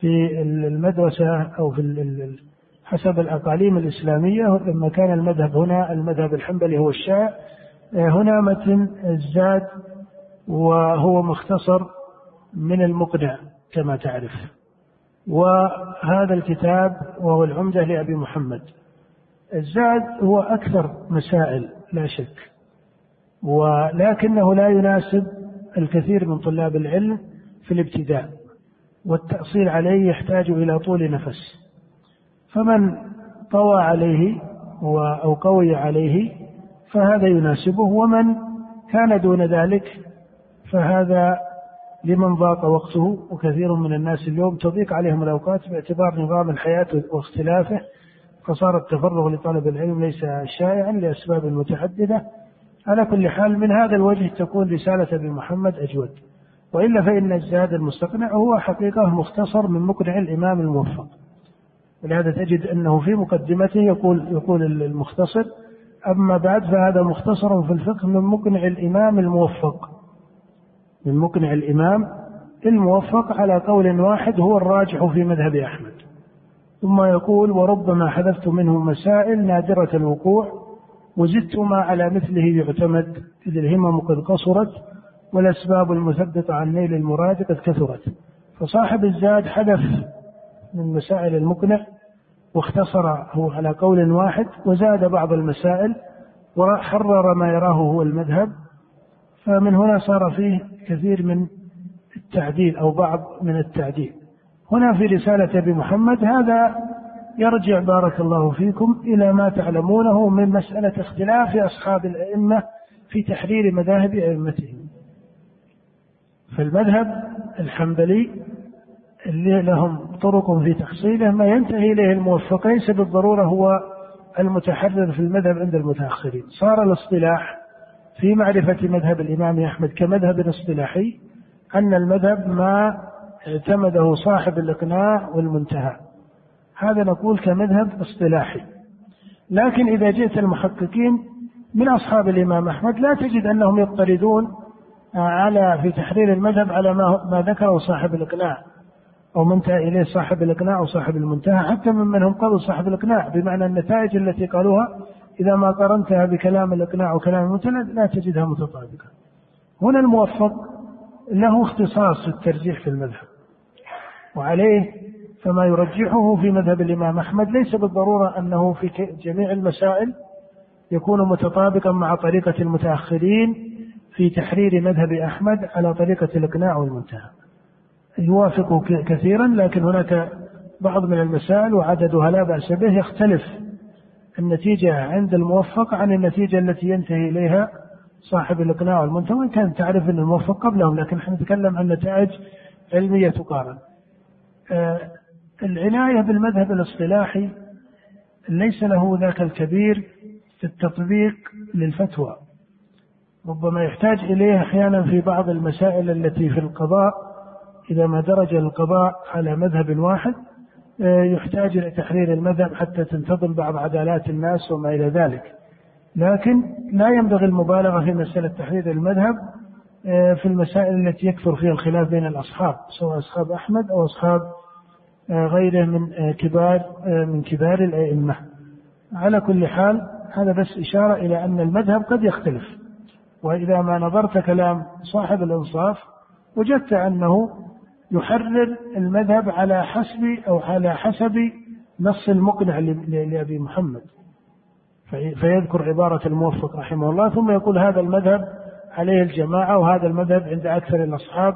Speaker 1: في المدرسة أو في حسب الأقاليم الإسلامية. لما كان المذهب هنا المذهب الحنبلي هو الشائع. هنا متن الزاد وهو مختصر من المقنع كما تعرف. وهذا الكتاب وهو العمدة لأبي محمد. الزاد هو أكثر مسائل. لا شك. ولكنه لا يناسب الكثير من طلاب العلم في الابتداء والتأصيل عليه يحتاج إلى طول نفس. فمن طوى عليه أو قوي عليه فهذا يناسبه ومن كان دون ذلك فهذا لمن ضاق وقته وكثير من الناس اليوم تضيق عليهم الأوقات باعتبار نظام الحياة واختلافه فصار التفرغ لطلب العلم ليس شائعا لأسباب متعددة. على كل حال من هذا الوجه تكون رسالة ابن محمد أجود. وإلا فإن الزاد المستقنع هو حقيقة مختصر من مقنع الإمام الموفق. ولهذا تجد أنه في مقدمته يقول يقول المختصر أما بعد فهذا مختصر في الفقه من مقنع الإمام الموفق. من مقنع الإمام الموفق على قول واحد هو الراجح في مذهب أحمد. ثم يقول وربما حذفت منه مسائل نادرة الوقوع وزدت ما على مثله يعتمد إذ الهمم قد قصرت والأسباب المثبطة عن نيل المراد قد كثرت. فصاحب الزاد حذف من مسائل المقنع واختصره على قول واحد وزاد بعض المسائل وحرر ما يراه هو المذهب. فمن هنا صار فيه كثير من التعديل أو بعض من التعديل. هنا في رسالة أبي محمد هذا يرجع بارك الله فيكم إلى ما تعلمونه من مسألة اختلاف أصحاب الأئمة في تحرير مذاهب أئمتهم. فالمذهب الحنبلي اللي لهم طرق في تحصيله ما ينتهي إليه الموفق ليس بالضرورة هو المتحرر في المذهب عند المتأخرين. صار الاصطلاح في معرفة مذهب الإمام أحمد كمذهب اصطلاحي أن المذهب ما اعتمده صاحب الإقناع والمنتهى. هذا نقول كمذهب اصطلاحي. لكن إذا جئت المحققين من أصحاب الإمام أحمد لا تجد أنهم يضطردون على في تحرير المذهب على ما, ما ذكره صاحب الإقناع أو منتهى إليه صاحب الإقناع أو صاحب المنتهى حتى ممن هم قالوا صاحب الإقناع. بمعنى النتائج التي قالوها إذا ما قارنتها بكلام الإقناع وكلام المنتهى لا تجدها متطابقة. هنا الموفق له اختصاص في الترجيح في المذهب. وعليه فما يرجحه في مذهب الإمام أحمد. ليس بالضرورة أنه في جميع المسائل يكون متطابقا مع طريقة المتأخرين في تحرير مذهب أحمد على طريقة الإقناع والمنتهى. يوافقه كثيرا لكن هناك بعض من المسائل وعددها لا بأس به. يختلف النتيجة عند الموفق عن النتيجة التي ينتهي إليها صاحب الإقناع والمنتهى. وإن كان تعرف أن الموفق قبلهم لكن نحن نتكلم عن نتائج علمية تقارن. العناية بالمذهب الاصطلاحي ليس له ذاك الكبير في التطبيق للفتوى ربما يحتاج إليه أحيانا في بعض المسائل التي في القضاء إذا ما درج القضاء على مذهب واحد آه، يحتاج إلى تحرير المذهب حتى تنتظم بعض عدالات الناس وما إلى ذلك. لكن لا ينبغي المبالغة في مسألة تحرير المذهب آه، في المسائل التي يكثر فيها الخلاف بين الأصحاب سواء أصحاب أحمد أو أصحاب آه، غيره من آه، كبار من كبار الأئمة. على كل حال هذا بس إشارة إلى أن المذهب قد يختلف. وإذا ما نظرت كلام صاحب الإنصاف وجدت أنه يحرر المذهب على حسب أو على حسب نص المقنع لأبي محمد. فيذكر عبارة الموفق رحمه الله ثم يقول هذا المذهب عليه الجماعة وهذا المذهب عند أكثر الأصحاب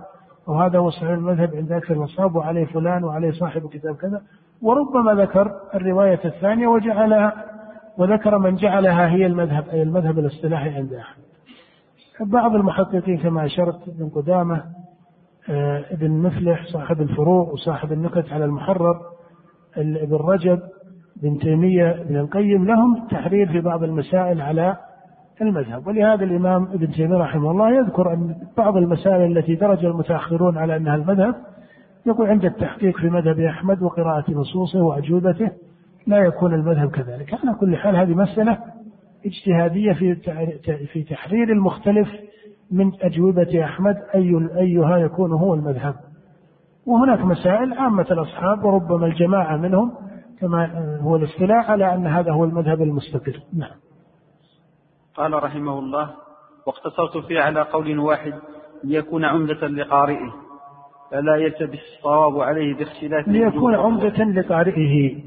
Speaker 1: أو هذا هو صحيح المذهب عند أكثر الأصحاب وعليه فلان وعليه صاحب كتاب كذا. وربما ذكر الرواية الثانية وجعلها وذكر من جعلها هي المذهب أي المذهب الاصطلاحي عند أحمد. بعض المحققين كما أشرت ابن قدامة آه، ابن مفلح صاحب الفروع وصاحب النكت على المحرر ابن رجب بن تيمية ابن القيم لهم تحرير في بعض المسائل على المذهب. ولهذا الإمام ابن تيمية رحمه الله يذكر أن بعض المسائل التي درج المتأخرون على أنها المذهب يقول عند التحقيق في مذهب أحمد وقراءة نصوصه وأجوبته لا يكون المذهب كذلك. على كل حال هذه مسألة اجتهادية في في تحرير المختلف من أجوبة أحمد أي أيها يكون هو المذهب. وهناك مسائل عامة الأصحاب وربما الجماعة منهم كما هو الاصطلاح على أن هذا هو المذهب المستقر نعم.
Speaker 3: قال رحمه الله واقتصرت فيه على قول واحد ليكون عمدة لقارئه فلا يلتبس الصواب عليه باختلاف
Speaker 1: ليكون عمدة لقارئه.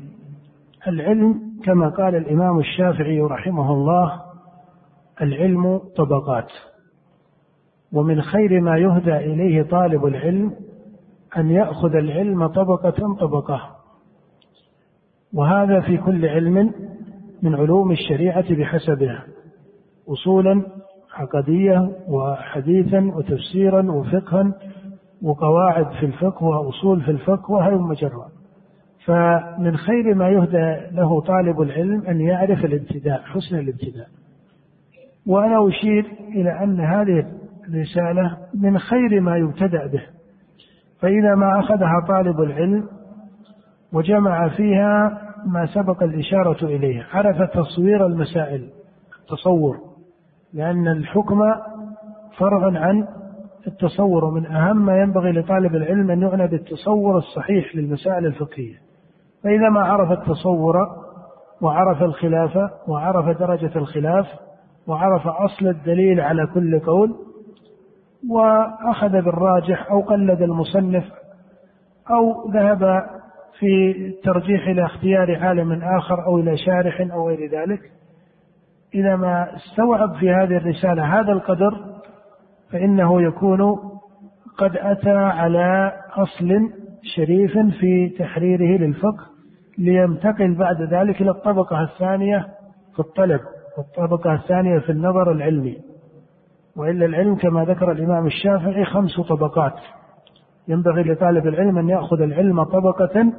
Speaker 1: العلم كما قال الإمام الشافعي رحمه الله العلم طبقات. ومن خير ما يهدى إليه طالب العلم أن يأخذ العلم طبقة طبقة. وهذا في كل علم من علوم الشريعة بحسبها أصولا عقدية وحديثا وتفسيرا وفقها وقواعد في الفقه وأصول في الفقه وهلم مجرى فمن خير ما يهدى له طالب العلم أن يعرف الابتداء حسن الابتداء. وأنا أشير إلى أن هذه الرسالة من خير ما يبتدأ به. فإذا ما أخذها طالب العلم وجمع فيها ما سبق الإشارة إليه عرف تصوير المسائل تصور لأن الحكم فرع عن التصور ومن أهم ما ينبغي لطالب العلم أن يعنى بالتصور الصحيح للمسائل الفقهية. فإذا ما عرف التصور وعرف الخلاف وعرف درجة الخلاف وعرف أصل الدليل على كل قول وأخذ بالراجح أو قلد المصنف أو ذهب في الترجيح إلى اختيار عالم آخر أو إلى شارح أو غير ذلك إذا ما استوعب في هذه الرسالة هذا القدر فإنه يكون قد أتى على أصل شريف في تحريره للفقه لينتقل بعد ذلك إلى الطبقة الثانية في الطلب والطبقة الثانية في النظر العلمي. وإلا العلم كما ذكر الإمام الشافعي خمس طبقات. ينبغي لطالب العلم أن يأخذ العلم طبقة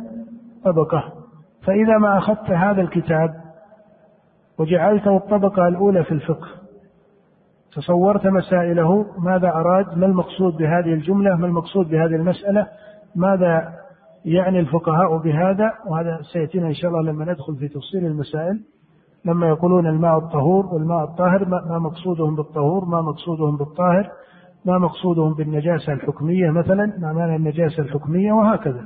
Speaker 1: طبقة. فإذا ما أخذت هذا الكتاب وجعلته الطبقة الأولى في الفقه. تصورت مسائله ماذا أراد ما المقصود بهذه الجملة ما المقصود بهذه المسألة ماذا يعني الفقهاء بهذا وهذا سيأتينا إن شاء الله لما ندخل في تفصيل المسائل. لما يقولون الماء الطهور والماء الطاهر ما مقصودهم بالطهور ما مقصودهم بالطاهر ما مقصودهم بالنجاسة الحكمية مثلا ما معنى النجاسة الحكمية وهكذا.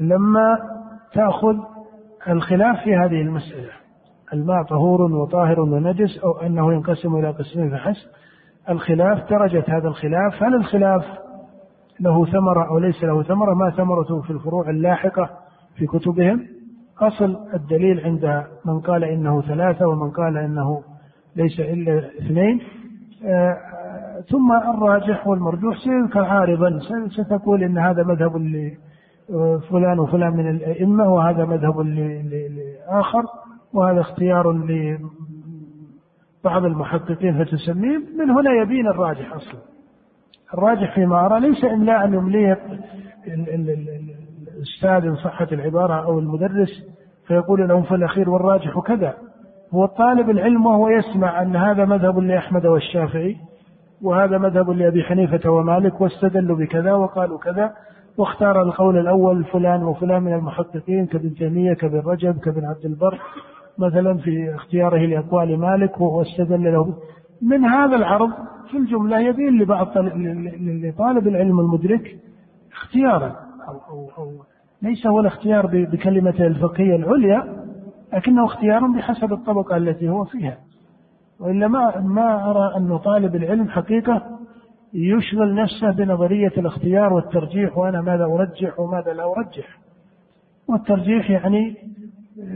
Speaker 1: لما تأخذ الخلاف في هذه المسألة الماء طهور وطاهر ونجس أو أنه ينقسم إلى قسمين فحسب. الخلاف درجة هذا الخلاف. هل الخلاف له ثمرة أو ليس له ثمرة؟ ما ثمرته في الفروع اللاحقة في كتبهم؟ أصل الدليل عند من قال إنه ثلاثة ومن قال إنه ليس إلا اثنين. آه ثم الراجح والمرجوح سيذكر عارضا. ستقول إن هذا مذهب لفلان وفلان من الأئمة وهذا مذهب لآخر. وهذا اختيار لبعض المحققين فتسميه من هنا يبين الراجح أصلا. الراجح فيما أرى ليس إملاء يمليه الأستاذ إن صحت العبارة أو المدرس فيقول لهم في الأخير والراجح كذا. هو طالب العلم وهو يسمع أن هذا مذهب لأحمد والشافعي وهذا مذهب لأبي حنيفة ومالك واستدلوا بكذا وقالوا كذا واختار القول الأول فلان وفلان من المحققين كابن تيمية كابن رجب كابن عبد البر مثلا في اختياره لأقوال مالك واستدل له. من هذا العرض في الجملة يبين لبعض لطالب العلم المدرك اختيارا أو, أو, أو ليس هو الاختيار بكلمة الفقهية العليا لكنه اختيار بحسب الطبقة التي هو فيها. وإلا ما ما أرى أن طالب العلم حقيقة يشغل نفسه بنظرية الاختيار والترجيح وأنا ماذا أرجح وماذا لا أرجح. والترجيح يعني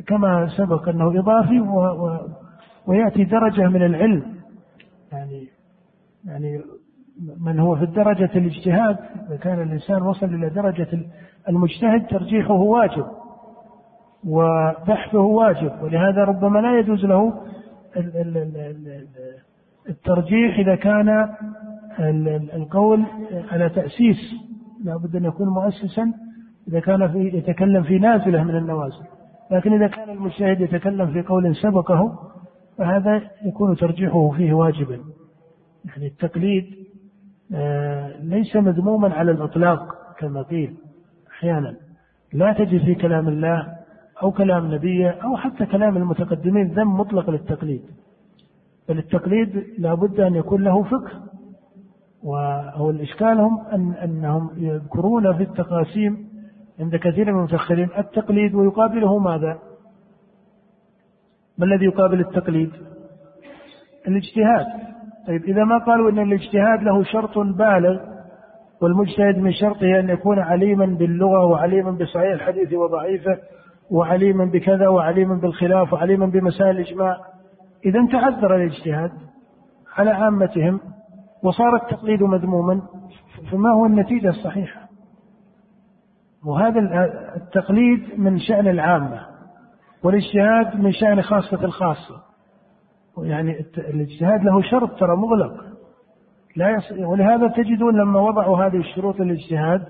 Speaker 1: كما سبق أنه إضافي و و ويأتي درجة من العلم. يعني يعني من هو في الدرجة الاجتهاد إذا كان الإنسان وصل إلى درجة المجتهد ترجيحه واجب وبحثه واجب ولهذا ربما لا يجوز له الترجيح إذا كان القول على تأسيس. لا بد أن يكون مؤسسا إذا كان في يتكلم في نازلة من النوازل. لكن إذا كان المجتهد يتكلم في قول سبقه فهذا يكون ترجيحه فيه واجبا. يعني التقليد آه، ليس مذموما على الإطلاق كما قيل أحيانا. لا تجد في كلام الله أو كلام نبيه أو حتى كلام المتقدمين ذم مطلق للتقليد. بل التقليد لابد أن يكون له فقه وهو الإشكال هم أن أنهم يذكرون في التقاسيم عند كثير من المتأخرين التقليد ويقابله ماذا؟ ما الذي يقابل التقليد؟ الاجتهاد طيب إذا ما قالوا أن الاجتهاد له شرط بالغ والمجتهد من شرطه أن يكون عليما باللغة وعليما بصحيح الحديث وضعيفه وعليما بكذا وعليما بالخلاف وعليما بمسائل الإجماع إذا تعذر الاجتهاد على عامتهم وصار التقليد مذموما فما هو النتيجة الصحيحة وهذا التقليد من شأن العامة والاجتهاد من شأن خاصة الخاصة. يعني الاجتهاد له شرط ترى مغلق. لا يص... ولهذا تجدون لما وضعوا هذه الشروط للاجتهاد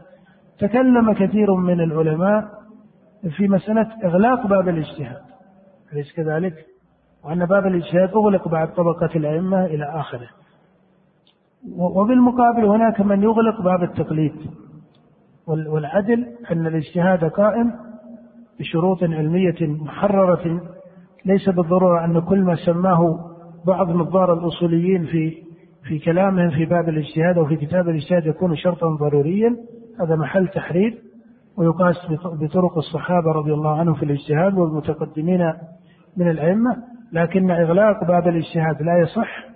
Speaker 1: تكلم كثير من العلماء في مسألة إغلاق باب الاجتهاد. أليس كذلك؟ وأن باب الاجتهاد أغلق بعد طبقة الأئمة إلى آخره. وبالمقابل هناك من يغلق باب التقليد. والعدل أن الاجتهاد قائم بشروط علمية محررة. ليس بالضرورة أن كل ما سماه بعض مقدار الأصوليين في في كلامهم في باب الاجتهاد أو في كتاب الاجتهاد يكون شرطا ضروريا. هذا محل تحرير ويقاس بطرق الصحابة رضي الله عنهم في الاجتهاد والمتقدمين من الأئمة. لكن إغلاق باب الاجتهاد لا يصح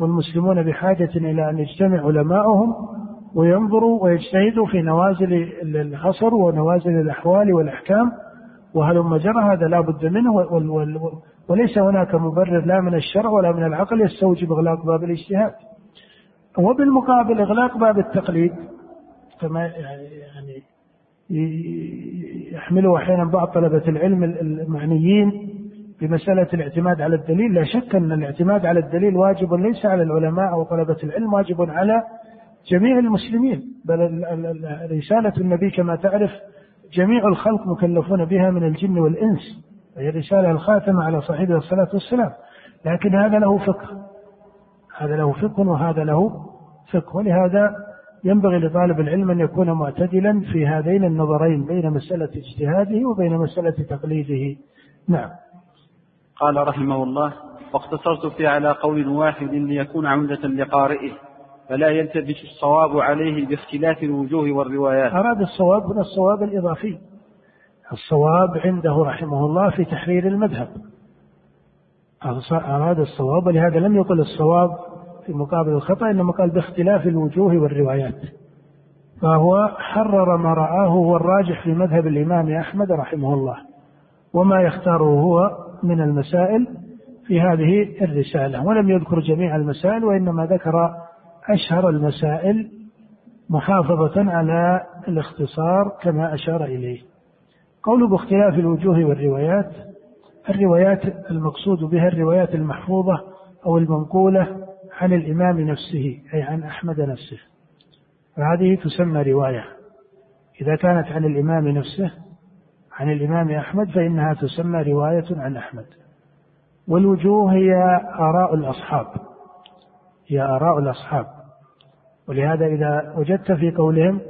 Speaker 1: والمسلمون بحاجة إلى أن يجتمع علماؤهم وينظروا ويجتهدوا في نوازل العصر ونوازل الأحوال والأحكام. وهلم جرى؟ هذا لا بد منه. وليس هناك مبرر لا من الشرع ولا من العقل يستوجب إغلاق باب الاجتهاد. وبالمقابل إغلاق باب التقليد كما يعني يحمله أحيانا بعض طلبة العلم المعنيين بمسألة الاعتماد على الدليل. لا شك أن الاعتماد على الدليل واجب ليس على العلماء أو طلبة العلم واجب على جميع المسلمين بل رسالة النبي كما تعرف جميع الخلق مكلفون بها من الجن والإنس وهي الرسالة الخاتمة على صاحبها الصلاة والسلام. لكن هذا له فقه. هذا له فقه وهذا له فقه. ولهذا ينبغي لطالب العلم أن يكون معتدلا في هذين النظرين بين مسألة اجتهاده وبين مسألة تقليده. نعم.
Speaker 3: قال رحمه الله واقتصرت في على قول واحد ليكون عمدة لقارئه. فلا يلتبس الصواب عليه باختلاف الوجوه والروايات.
Speaker 1: أراد الصواب من الصواب الإضافي. الصواب عنده رحمه الله في تحرير المذهب. أراد الصواب ولهذا لم يقل الصواب في مقابل الخطأ إنما قال باختلاف الوجوه والروايات. فهو حرر ما رآه هو الراجح في مذهب الإمام أحمد رحمه الله. وما يختاره هو من المسائل في هذه الرسالة. ولم يذكر جميع المسائل وإنما ذكر أشهر المسائل محافظة على الاختصار كما أشار إليه. قوله باختلاف الوجوه والروايات الروايات المقصود بها الروايات المحفوظة أو المنقولة عن الإمام نفسه أي عن أحمد نفسه. فهذه تسمى رواية. إذا كانت عن الإمام نفسه عن الإمام أحمد فإنها تسمى رواية عن أحمد. والوجوه هي آراء الأصحاب. هي آراء الأصحاب. ولهذا إذا وجدت في قولهم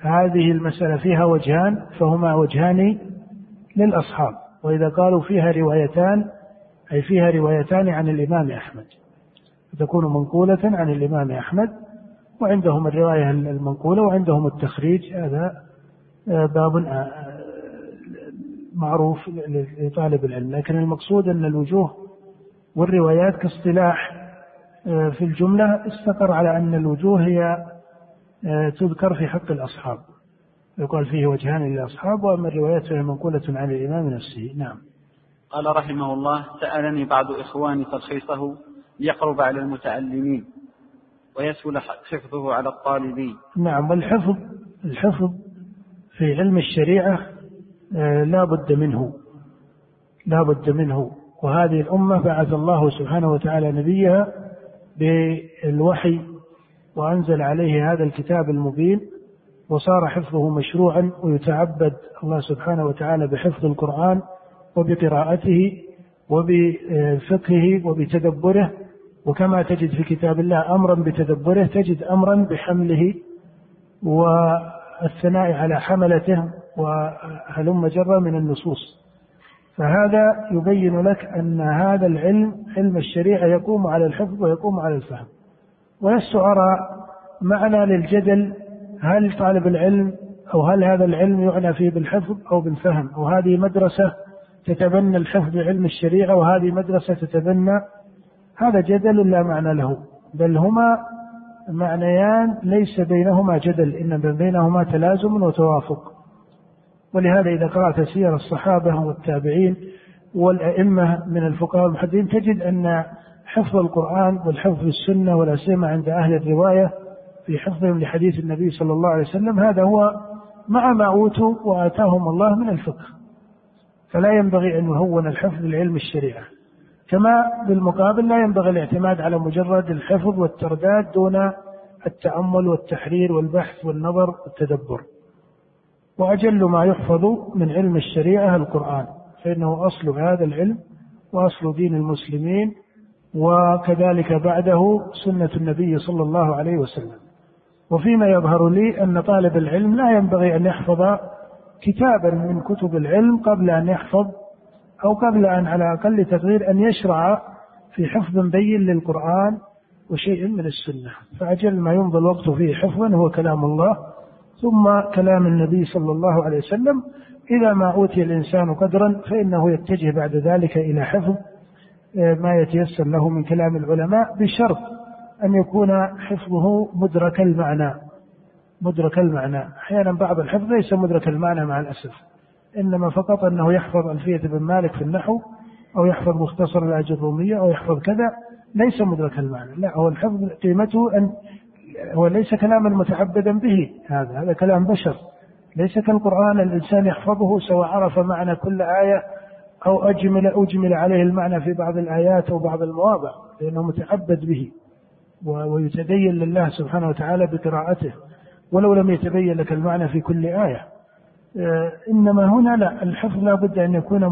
Speaker 1: هذه المسألة فيها وجهان فهما وجهان للأصحاب. وإذا قالوا فيها روايتان أي فيها روايتان عن الإمام أحمد. تكون منقولة عن الإمام أحمد وعندهم الرواية المنقولة وعندهم التخريج. هذا آه، باب آه، معروف لطالب العلم. لكن المقصود أن الوجوه والروايات كاصطلاح في الجملة استقر على أن الوجوه هي تذكر في حق الأصحاب. يقال فيه وجهان للأصحاب وأما الروايات فهي منقولة عن الإمام نفسه. نعم.
Speaker 3: قال رحمه الله سألني بعض إخواني تلخيصه يقرب على المتعلمين ويسهل حفظه على الطالبين.
Speaker 1: نعم والحفظ الحفظ في علم الشريعة آه، لا بد منه. لا بد منه. وهذه الأمة بعث الله سبحانه وتعالى نبيها بالوحي وأنزل عليه هذا الكتاب المبين وصار حفظه مشروعا ويتعبد الله سبحانه وتعالى بحفظ القرآن وبقراءته وبفقهه وبتدبره. وكما تجد في كتاب الله امرا بتدبره تجد امرا بحمله والثناء على حملته وهلم جرا من النصوص. فهذا يبين لك أن هذا العلم علم الشريعة يقوم على الحفظ ويقوم على الفهم. ولست ارى معنى للجدل هل طالب العلم أو هل هذا العلم يعنى فيه بالحفظ أو بالفهم؟ أو هذه مدرسة تتبنى الحفظ بعلم الشريعة وهذه مدرسة تتبنى؟ هذا جدل لا معنى له. بل هما معنيان ليس بينهما جدل إنما بينهما تلازم وتوافق. ولهذا إذا قرأت سير الصحابة والتابعين والأئمة من الفقهاء والمحدثين تجد أن حفظ القرآن والحفظ السنة ولا سيما عند أهل الرواية في حفظهم لحديث النبي صلى الله عليه وسلم هذا هو مع ما أوتوا وآتاهم الله من الفقه. فلا ينبغي أن يهون الحفظ لعلم الشريعة. كما بالمقابل لا ينبغي الاعتماد على مجرد الحفظ والترداد دون التأمل والتحرير والبحث والنظر والتدبر. وأجل ما يحفظ من علم الشريعة القرآن فإنه أصل هذا العلم وأصل دين المسلمين وكذلك بعده سنة النبي صلى الله عليه وسلم. وفيما يظهر لي أن طالب العلم لا ينبغي أن يحفظ كتابا من كتب العلم قبل أن يحفظ أو قبل أن على أقل تقدير أن يشرع في حفظ بين للقرآن وشيء من السنة. فأجل ما يمضي الوقت فيه حفظا هو كلام الله. ثم كلام النبي صلى الله عليه وسلم إذا ما أوتي الإنسان قدرا فإنه يتجه بعد ذلك إلى حفظ آه، ما يتيسر له من كلام العلماء بشرط أن يكون حفظه مدرك المعنى. مدرك المعنى. أحيانا بعض الحفظ ليس مدرك المعنى مع الأسف. إنما فقط أنه يحفظ ألفية بن مالك في النحو أو يحفظ مختصر الأجرومية أو يحفظ كذا ليس مدرك المعنى. لا هو الحفظ قيمته أن هو ليس كلاما متعبدا به هذا هذا كلام بشر. ليس كالقرآن الإنسان يحفظه سواء عرف معنى كل آية أو أجمل أجمل عليه المعنى في بعض الآيات أو بعض المواضع لأنه متعبد به. ويتدين لله سبحانه وتعالى بقراءته ولو لم يتبين لك المعنى في كل آية. آه، إنما هنا لا الحفظ لا بد أن يكون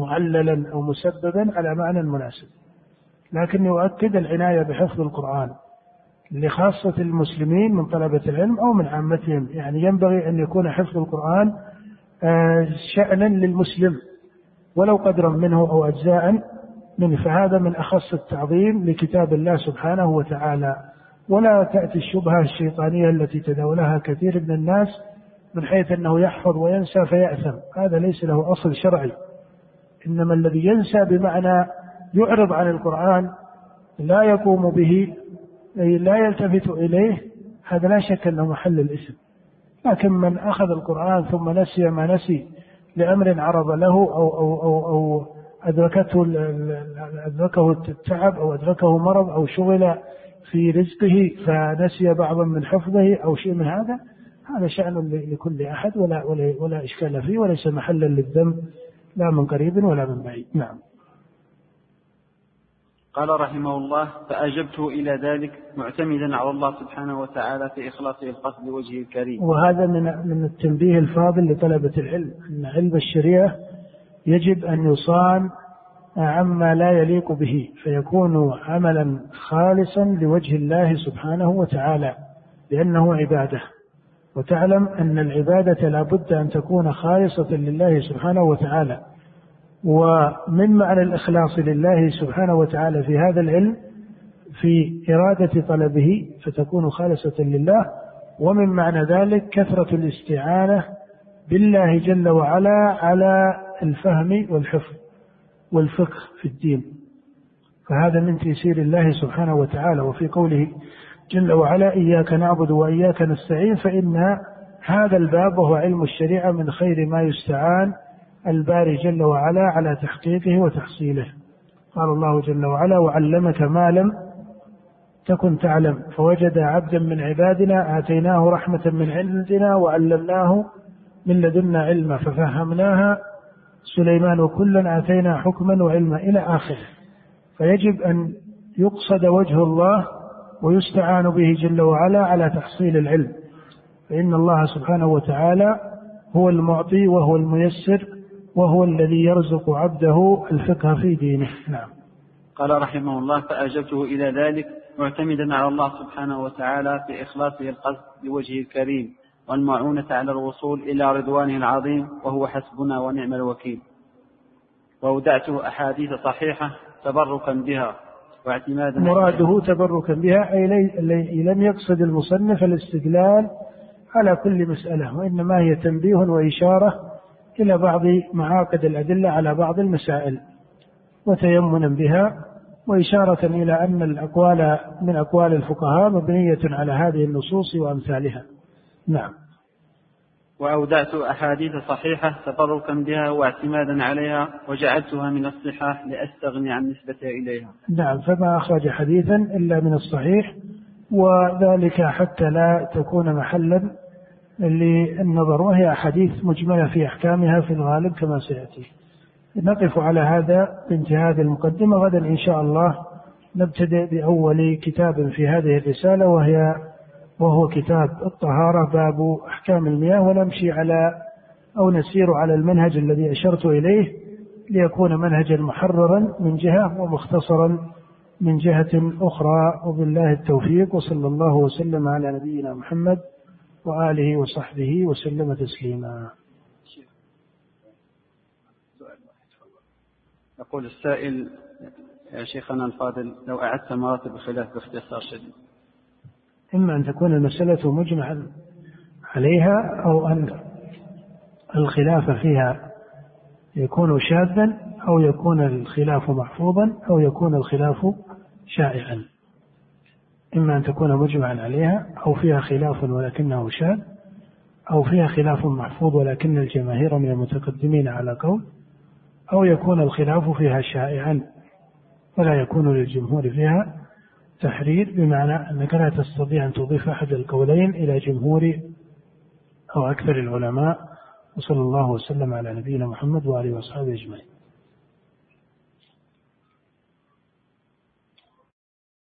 Speaker 1: معللا أو مسببا على معنى مناسب. لكن يؤكد العناية بحفظ القرآن. لخاصة المسلمين من طلبة العلم أو من عامتهم. يعني ينبغي أن يكون حفظ القرآن آه، شأنا للمسلم ولو قدرا منه أو أجزاء منه. فهذا من أخص التعظيم لكتاب الله سبحانه وتعالى. ولا تأتي الشبهة الشيطانية التي تداولها كثير من الناس من حيث أنه يحفظ وينسى فيأثم. هذا ليس له أصل شرعي. إنما الذي ينسى بمعنى يعرض عن القرآن لا يقوم به أي لا يلتفت إليه هذا لا شك أنه محل الاسم لكن من أخذ القرآن ثم نسي ما نسي لأمر عرض له أو أو أو, أو أدركته أدركه التعب أو أدركه مرض أو شغل في رزقه فنسي بعضا من حفظه أو شيء من هذا هذا شأن لكل أحد ولا, ولا, ولا إشكال فيه وليس محلا للذنب لا من قريب ولا من بعيد. نعم.
Speaker 3: قال رحمه الله فأجبته إلى ذلك معتمدا على الله سبحانه وتعالى في إخلاصه القصد لوجهه الكريم.
Speaker 1: وهذا من من التنبيه الفاضل لطلبة العلم أن علم الشريعة يجب أن يصان عما لا يليق به فيكون عملا خالصا لوجه الله سبحانه وتعالى لأنه عبادة. وتعلم أن العبادة لا بد أن تكون خالصة لله سبحانه وتعالى. ومن معنى الإخلاص لله سبحانه وتعالى في هذا العلم في إرادة طلبه فتكون خالصة لله ومن معنى ذلك كثرة الاستعانة بالله جل وعلا على الفهم والحفظ والفقه في الدين. فهذا من تيسير الله سبحانه وتعالى وفي قوله جل وعلا إياك نعبد وإياك نستعين فإن هذا الباب وهو علم الشريعة من خير ما يستعان الباري جل وعلا على تحقيقه وتحصيله قال الله جل وعلا وعلمك ما لم تكن تعلم فوجد عبدا من عبادنا آتيناه رحمة من عندنا وعلمناه من لدنا علما ففهمناها. سليمان وكلا آتينا حكما وعلما إلى آخره. فيجب أن يقصد وجه الله ويستعان به جل وعلا على تحصيل العلم. فإن الله سبحانه وتعالى هو المعطي وهو الميسر وهو الذي يرزق عبده الفقه في دينه. نعم.
Speaker 3: قال رحمه الله فأجبته إلى ذلك معتمدا على الله سبحانه وتعالى في إخلاصه القصد بوجهه الكريم والمعونة على الوصول إلى رضوانه العظيم وهو حسبنا ونعم الوكيل. وأودعته أحاديث صحيحة تبركا بها واعتمادا
Speaker 1: مراده تبركا بها أي لي لم يقصد المصنف الاستدلال على كل مسألة وإنما هي تنبيه وإشارة إلى بعض معاقد الأدلة على بعض المسائل وتيمنا بها وإشارة إلى أن الأقوال من أقوال الفقهاء مبنية على هذه النصوص وأمثالها. نعم.
Speaker 3: وأودعت أحاديث صحيحة تبركا بها واعتمادا عليها وجعلتها من الصحاح لأستغني عن نسبتها إليها.
Speaker 1: نعم فما أخرج حديثا إلا من الصحيح وذلك حتى لا تكون محلا للنظر وهي أحاديث مجملة في أحكامها في الغالب كما سيأتي. نقف على هذا بانتهاء هذه المقدمة. غدا إن شاء الله نبتدئ بأول كتاب في هذه الرسالة وهي وهو كتاب الطهارة باب أحكام المياه. ونمشي على أو نسير على المنهج الذي أشرت إليه ليكون منهجا محررا من جهة ومختصرا من جهة أخرى. وبالله التوفيق وصلى الله وسلم على نبينا محمد وآله وصحبه وسلم تسليما.
Speaker 3: يقول السائل يا شيخنا الفاضل لو أعدت مراتب الخلاف باختصار شديد.
Speaker 1: إما أن تكون المسألة مجمعا عليها أو أن الخلاف فيها يكون شاذا أو يكون الخلاف محفوظا أو يكون الخلاف شائعا. إما أن تكون مجمعا عليها أو فيها خلاف ولكنه شاذ أو فيها خلاف محفوظ ولكن الجماهير من المتقدمين على قول أو يكون الخلاف فيها شائعا ولا يكون للجمهور فيها تحرير بمعنى أنك لا تستطيع أن تضيف أحد القولين إلى جمهور أو أكثر العلماء وصلى الله وسلم على نبينا محمد وآله وأصحابه أجمعين.